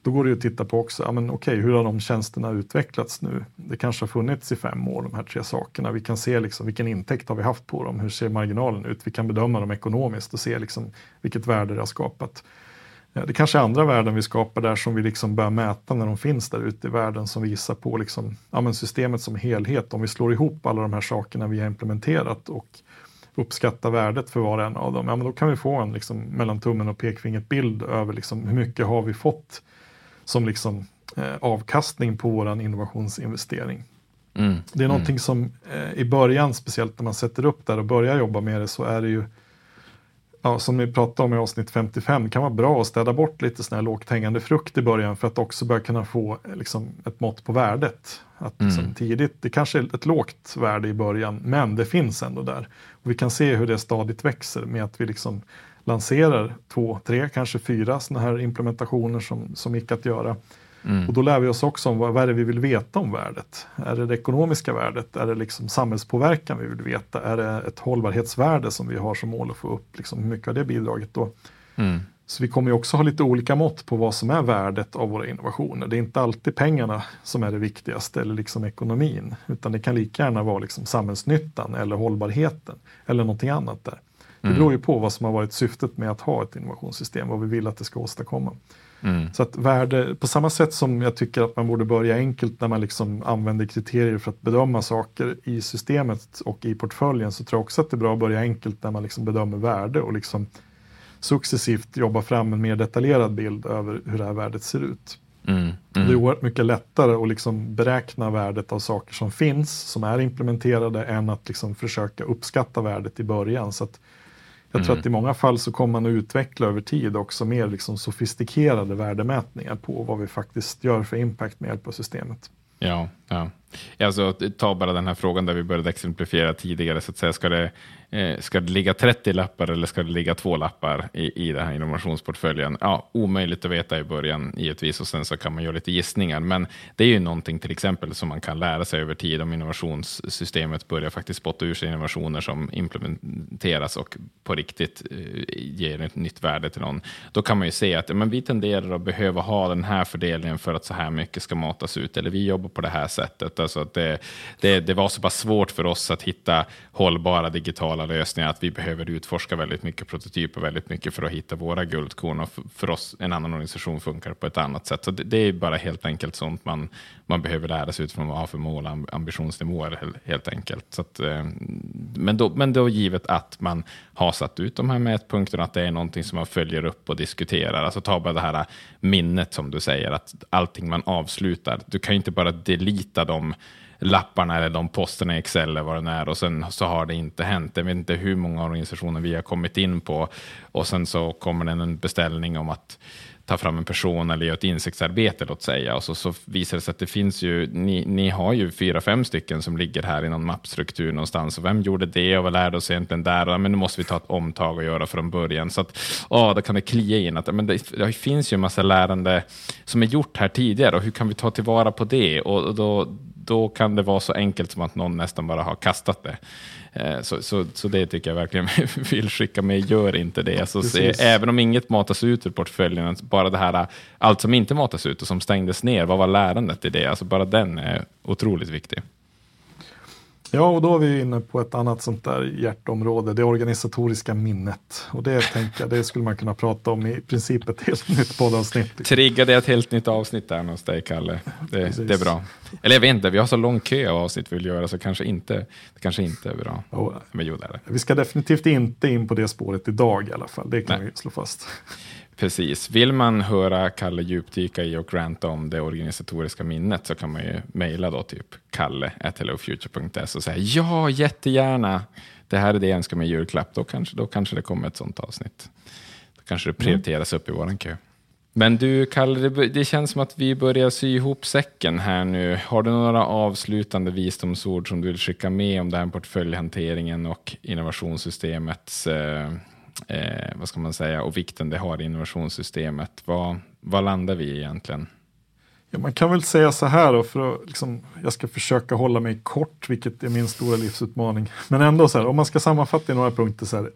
då går det ju att titta på också, ja, men okej, hur har de tjänsterna utvecklats nu? Det kanske har funnits i fem år, de här tre sakerna. Vi kan se liksom, vilken intäkt har vi haft på dem? Hur ser marginalen ut? Vi kan bedöma dem ekonomiskt och se liksom, vilket värde det har skapat. Eh, det kanske är andra värden vi skapar där som vi liksom börjar mäta när de finns där ute i världen som visar på liksom, ja, men systemet som helhet. Om vi slår ihop alla de här sakerna vi har implementerat och uppskattar värdet för var och en av dem, ja, men då kan vi få en liksom, mellan tummen och pekfingret bild över liksom, hur mycket har vi fått som liksom, eh, avkastning på vår innovationsinvestering. Mm. Det är någonting mm. som eh, i början, speciellt när man sätter upp där och börjar jobba med det, så är det ju ja, som ni pratade om i avsnitt 55, kan vara bra att städa bort lite sån här lågt hängande frukt i början för att också börja kunna få liksom, ett mått på värdet. Att mm. liksom, tidigt, det kanske är ett lågt värde i början, men det finns ändå där. Och vi kan se hur det stadigt växer med att vi liksom lanserar två, tre, kanske fyra sådana här implementationer som, som gick att göra. Mm. Och då lär vi oss också om vad, vad är det vi vill veta om värdet. Är det det ekonomiska värdet? Är det liksom samhällspåverkan vi vill veta? Är det ett hållbarhetsvärde som vi har som mål att få upp? Liksom, hur mycket har det bidragit då? Mm. Så vi kommer ju också ha lite olika mått på vad som är värdet av våra innovationer. Det är inte alltid pengarna som är det viktigaste eller liksom ekonomin, utan det kan lika gärna vara liksom samhällsnyttan eller hållbarheten eller någonting annat där. Det mm. beror ju på vad som har varit syftet med att ha ett innovationssystem, vad vi vill att det ska åstadkomma. Mm. Så att värde, på samma sätt som jag tycker att man borde börja enkelt när man liksom använder kriterier för att bedöma saker i systemet och i portföljen så tror jag också att det är bra att börja enkelt när man liksom bedömer värde och liksom successivt jobba fram en mer detaljerad bild över hur det här värdet ser ut. Mm. Mm. Det är oerhört mycket lättare att liksom beräkna värdet av saker som finns, som är implementerade, än att liksom försöka uppskatta värdet i början. Så att jag tror mm. att i många fall så kommer man att utveckla över tid också mer liksom sofistikerade värdemätningar på vad vi faktiskt gör för impact med hjälp av systemet. Ja, ja. Alltså, ta bara den här frågan där vi började exemplifiera tidigare. Så att säga, ska, det, eh, ska det ligga 30 lappar eller ska det ligga två lappar i, i den här innovationsportföljen? Ja, omöjligt att veta i början givetvis och sen så kan man göra lite gissningar. Men det är ju någonting till exempel som man kan lära sig över tid om innovationssystemet börjar faktiskt spotta ur sig innovationer som implementeras och på riktigt eh, ger ett nytt värde till någon. Då kan man ju se att men vi tenderar att behöva ha den här fördelningen för att så här mycket ska matas ut eller vi jobbar på det här sättet. Alltså att det, det, det var så pass svårt för oss att hitta hållbara digitala lösningar att vi behöver utforska väldigt mycket prototyper väldigt mycket för att hitta våra guldkorn. Och för, för oss, en annan organisation funkar på ett annat sätt. Så det, det, är bara helt enkelt sånt man, man behöver lära sig utifrån vad man har för mål och ambitionsnivåer helt enkelt. Så att, eh, men, då, men då givet att man har satt ut de här mätpunkterna, att det är någonting som man följer upp och diskuterar. Alltså ta bara det här minnet som du säger, att allting man avslutar, du kan inte bara hitta de lapparna eller de posterna i Excel eller vad det är och sen så har det inte hänt. Jag vet inte hur många organisationer vi har kommit in på och sen så kommer det en beställning om att ta fram en person eller göra ett insiktsarbete, låt säga. Och så, så visar det sig att det finns ju, ni, ni har ju fyra, fem stycken som ligger här i någon mappstruktur någonstans. Och vem gjorde det och vad lärde oss egentligen där? Och, men nu måste vi ta ett omtag och göra från början. Så att, åh, då kan det klia in att men det, det finns ju en massa lärande som är gjort här tidigare och hur kan vi ta tillvara på det? Och, och då, då kan det vara så enkelt som att någon nästan bara har kastat det. Eh, så, så, så det tycker jag verkligen vill skicka med, gör inte det. Alltså, se, även om inget matas ut ur portföljen, bara det här, allt som inte matas ut och som stängdes ner, vad var lärandet i det? Alltså bara den är otroligt viktig. Ja, och då är vi inne på ett annat sånt där hjärtområde, det organisatoriska minnet. Och det tänker jag, det skulle man kunna prata om i princip ett helt nytt poddavsnitt. Triggade ett helt nytt avsnitt där hos dig, Kalle. Det, det, är bra. Eller jag vet inte, vi har så lång kö av avsnitt vi vill göra, så kanske inte, det kanske inte är bra. Oh, Men jo, det är det. Vi ska definitivt inte in på det spåret idag i alla fall, det kan Nej. vi slå fast. Precis. Vill man höra Kalle djupdyka i och ranta om det organisatoriska minnet så kan man ju mejla då typ kalle.hellofuture.se och säga ja, jättegärna. Det här är det jag önskar mig julklapp. Då kanske, då kanske det kommer ett sånt avsnitt. Då kanske det prioriteras mm. upp i våran kö. Men du, Kalle, det, det, känns som att vi börjar sy ihop säcken här nu. Har du några avslutande visdomsord som du vill skicka med om den här portföljhanteringen och innovationssystemets eh, eh, vad ska man säga, och vikten det har i innovationssystemet. Vad, vad landar vi i egentligen? Ja, man kan väl säga så här då, för att liksom, jag ska försöka hålla mig kort, vilket är min stora livsutmaning. Men ändå så här, om man ska sammanfatta i några punkter så här.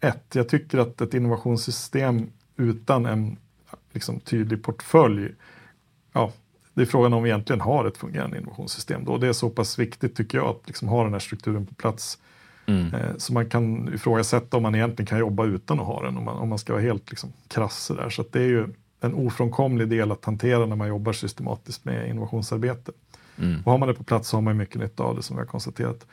Ett, jag tycker att ett innovationssystem utan en liksom, tydlig portfölj, ja, det är frågan om vi egentligen har ett fungerande innovationssystem då. Det är så pass viktigt tycker jag att liksom ha den här strukturen på plats Mm. Eh, så man kan ifrågasätta om man egentligen kan jobba utan att ha den, om man, om man ska vara helt liksom krass. Där. Så det är ju en ofrånkomlig del att hantera när man jobbar systematiskt med innovationsarbete. Mm. Och har man det på plats så har man mycket nytta av det som vi har konstaterat.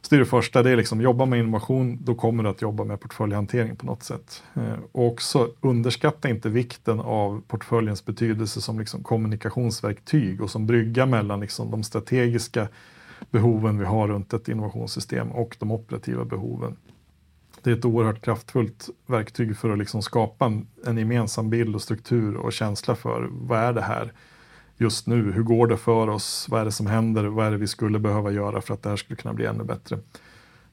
Så det är det första, det är liksom jobba med innovation, då kommer du att jobba med portföljhantering på något sätt. Eh, och också underskatta inte vikten av portföljens betydelse som liksom kommunikationsverktyg och som brygga mellan liksom de strategiska behoven vi har runt ett innovationssystem och de operativa behoven. Det är ett oerhört kraftfullt verktyg för att liksom skapa en, en gemensam bild och struktur och känsla för vad är det här just nu? Hur går det för oss? Vad är det som händer? Vad är det vi skulle behöva göra för att det här skulle kunna bli ännu bättre?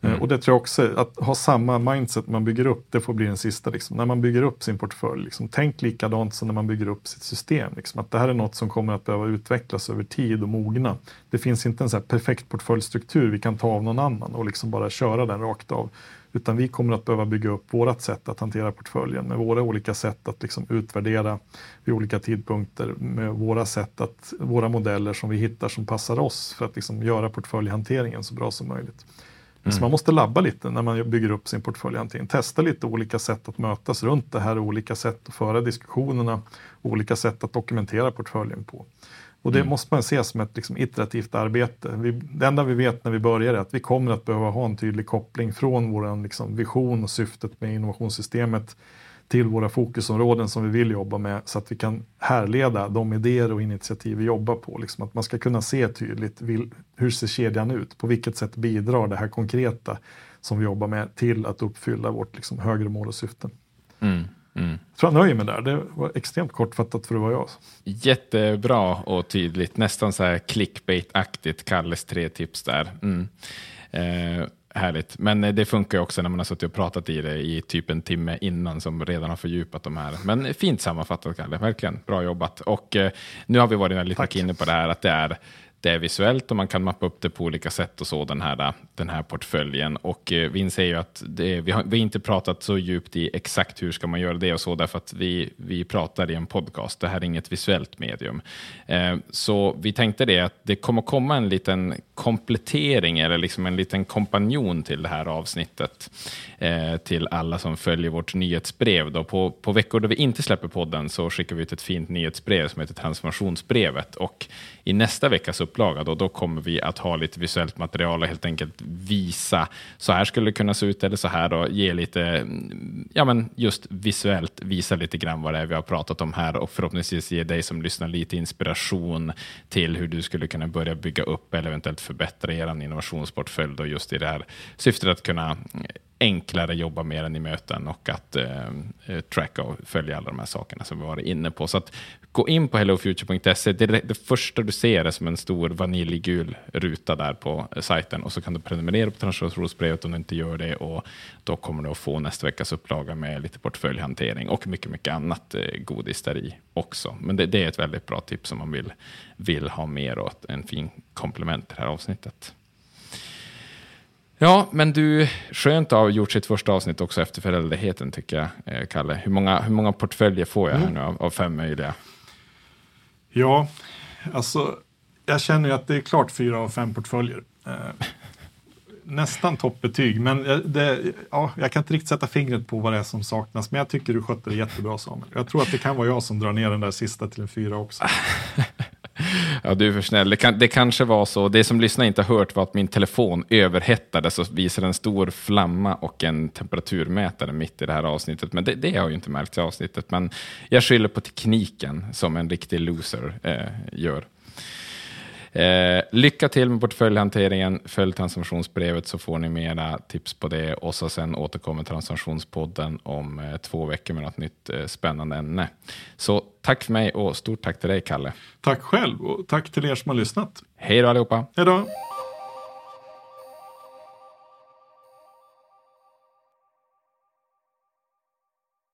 Eh, mm. Och det tror jag också, att ha samma mindset man bygger upp, det får bli den sista. Liksom. När man bygger upp sin portfölj, liksom, tänk likadant som när man bygger upp sitt system. Liksom. Att det här är något som kommer att behöva utvecklas över tid och mogna. Det finns inte en så perfekt portföljstruktur vi kan ta av någon annan och liksom bara köra den rakt av. Utan vi kommer att behöva bygga upp vårt sätt att hantera portföljen med våra olika sätt att liksom utvärdera vid olika tidpunkter med våra sätt att, våra modeller som vi hittar som passar oss för att liksom göra portföljhanteringen så bra som möjligt. Mm. Så man måste labba lite när man bygger upp sin portföljhantering. Testa lite olika sätt att mötas runt det här, olika sätt att föra diskussionerna, olika sätt att dokumentera portföljen på. Och det mm. måste man se som ett liksom, iterativt arbete. Vi, det enda vi vet när vi börjar är att vi kommer att behöva ha en tydlig koppling från vår liksom, vision och syftet med innovationssystemet till våra fokusområden som vi vill jobba med så att vi kan härleda de idéer och initiativ vi jobbar på. Liksom att man ska kunna se tydligt hur ser kedjan ut? På vilket sätt bidrar det här konkreta som vi jobbar med till att uppfylla vårt liksom högre mål och syfte? Mm. Mm. Jag tror jag nöjer mig där. Det var extremt kortfattat för att vara jag. Jättebra och tydligt. Nästan så här clickbait-aktigt. Kalles tre tips där. Mm. Eh, Härligt, men eh, det funkar också när man har suttit och pratat i det i typ en timme innan som redan har fördjupat de här. Men fint sammanfattat Kalle, verkligen bra jobbat. Och eh, nu har vi varit lite inne på det här att det är det är visuellt och man kan mappa upp det på olika sätt och så, den här, den här portföljen. Och eh, vi inser ju att det, vi, har, vi har inte pratat så djupt i exakt hur ska man göra det och så, därför att vi, vi pratar i en podcast. Det här är inget visuellt medium. Eh, så vi tänkte det att det kommer komma en liten komplettering eller liksom en liten kompanjon till det här avsnittet eh, till alla som följer vårt nyhetsbrev. Då. På, på veckor då vi inte släpper podden så skickar vi ut ett fint nyhetsbrev som heter transformationsbrevet och i nästa vecka så upplaga, då, då kommer vi att ha lite visuellt material och helt enkelt visa, så här skulle det kunna se ut, eller så här, och ge lite, ja men just visuellt visa lite grann vad det är vi har pratat om här och förhoppningsvis ge dig som lyssnar lite inspiration till hur du skulle kunna börja bygga upp eller eventuellt förbättra er innovationsportfölj då just i det här syftet att kunna enklare jobba med den i möten och att eh, eh, tracka och följa alla de här sakerna som vi varit inne på. Så att gå in på hellofuture.se. Det, det, första du ser är som en stor vaniljgul ruta där på eh, sajten och så kan du prenumerera på transaktionsbrevet om du inte gör det och då kommer du att få nästa veckas upplaga med lite portföljhantering och mycket, mycket annat eh, godis där i också. Men det, det, är ett väldigt bra tips om man vill, vill ha mer och en fin komplement till det här avsnittet. Ja, men du, skönt att ha gjort sitt första avsnitt också efter föräldraledigheten tycker jag, eh, Kalle. Hur många, hur många portföljer får jag här nu av, av fem möjliga? Ja, alltså jag känner ju att det är klart fyra av fem portföljer. Eh, nästan toppbetyg, men det, ja, jag kan inte riktigt sätta fingret på vad det är som saknas. Men jag tycker du skötte det jättebra Samuel. Jag tror att det kan vara jag som drar ner den där sista till en fyra också. Ja, du är för snäll. Det, kan, det kanske var så. Det som lyssnarna inte har hört var att min telefon överhettades och visade en stor flamma och en temperaturmätare mitt i det här avsnittet. Men det, det har ju inte märkts i avsnittet. Men jag skyller på tekniken som en riktig loser eh, gör. Eh, lycka till med portföljhanteringen. Följ transformationsbrevet så får ni mera tips på det. Och så sen återkommer transformationspodden om eh, två veckor med något nytt eh, spännande ämne. Så tack för mig och stort tack till dig, Kalle. Tack själv och tack till er som har lyssnat. Hej då allihopa. Hej då.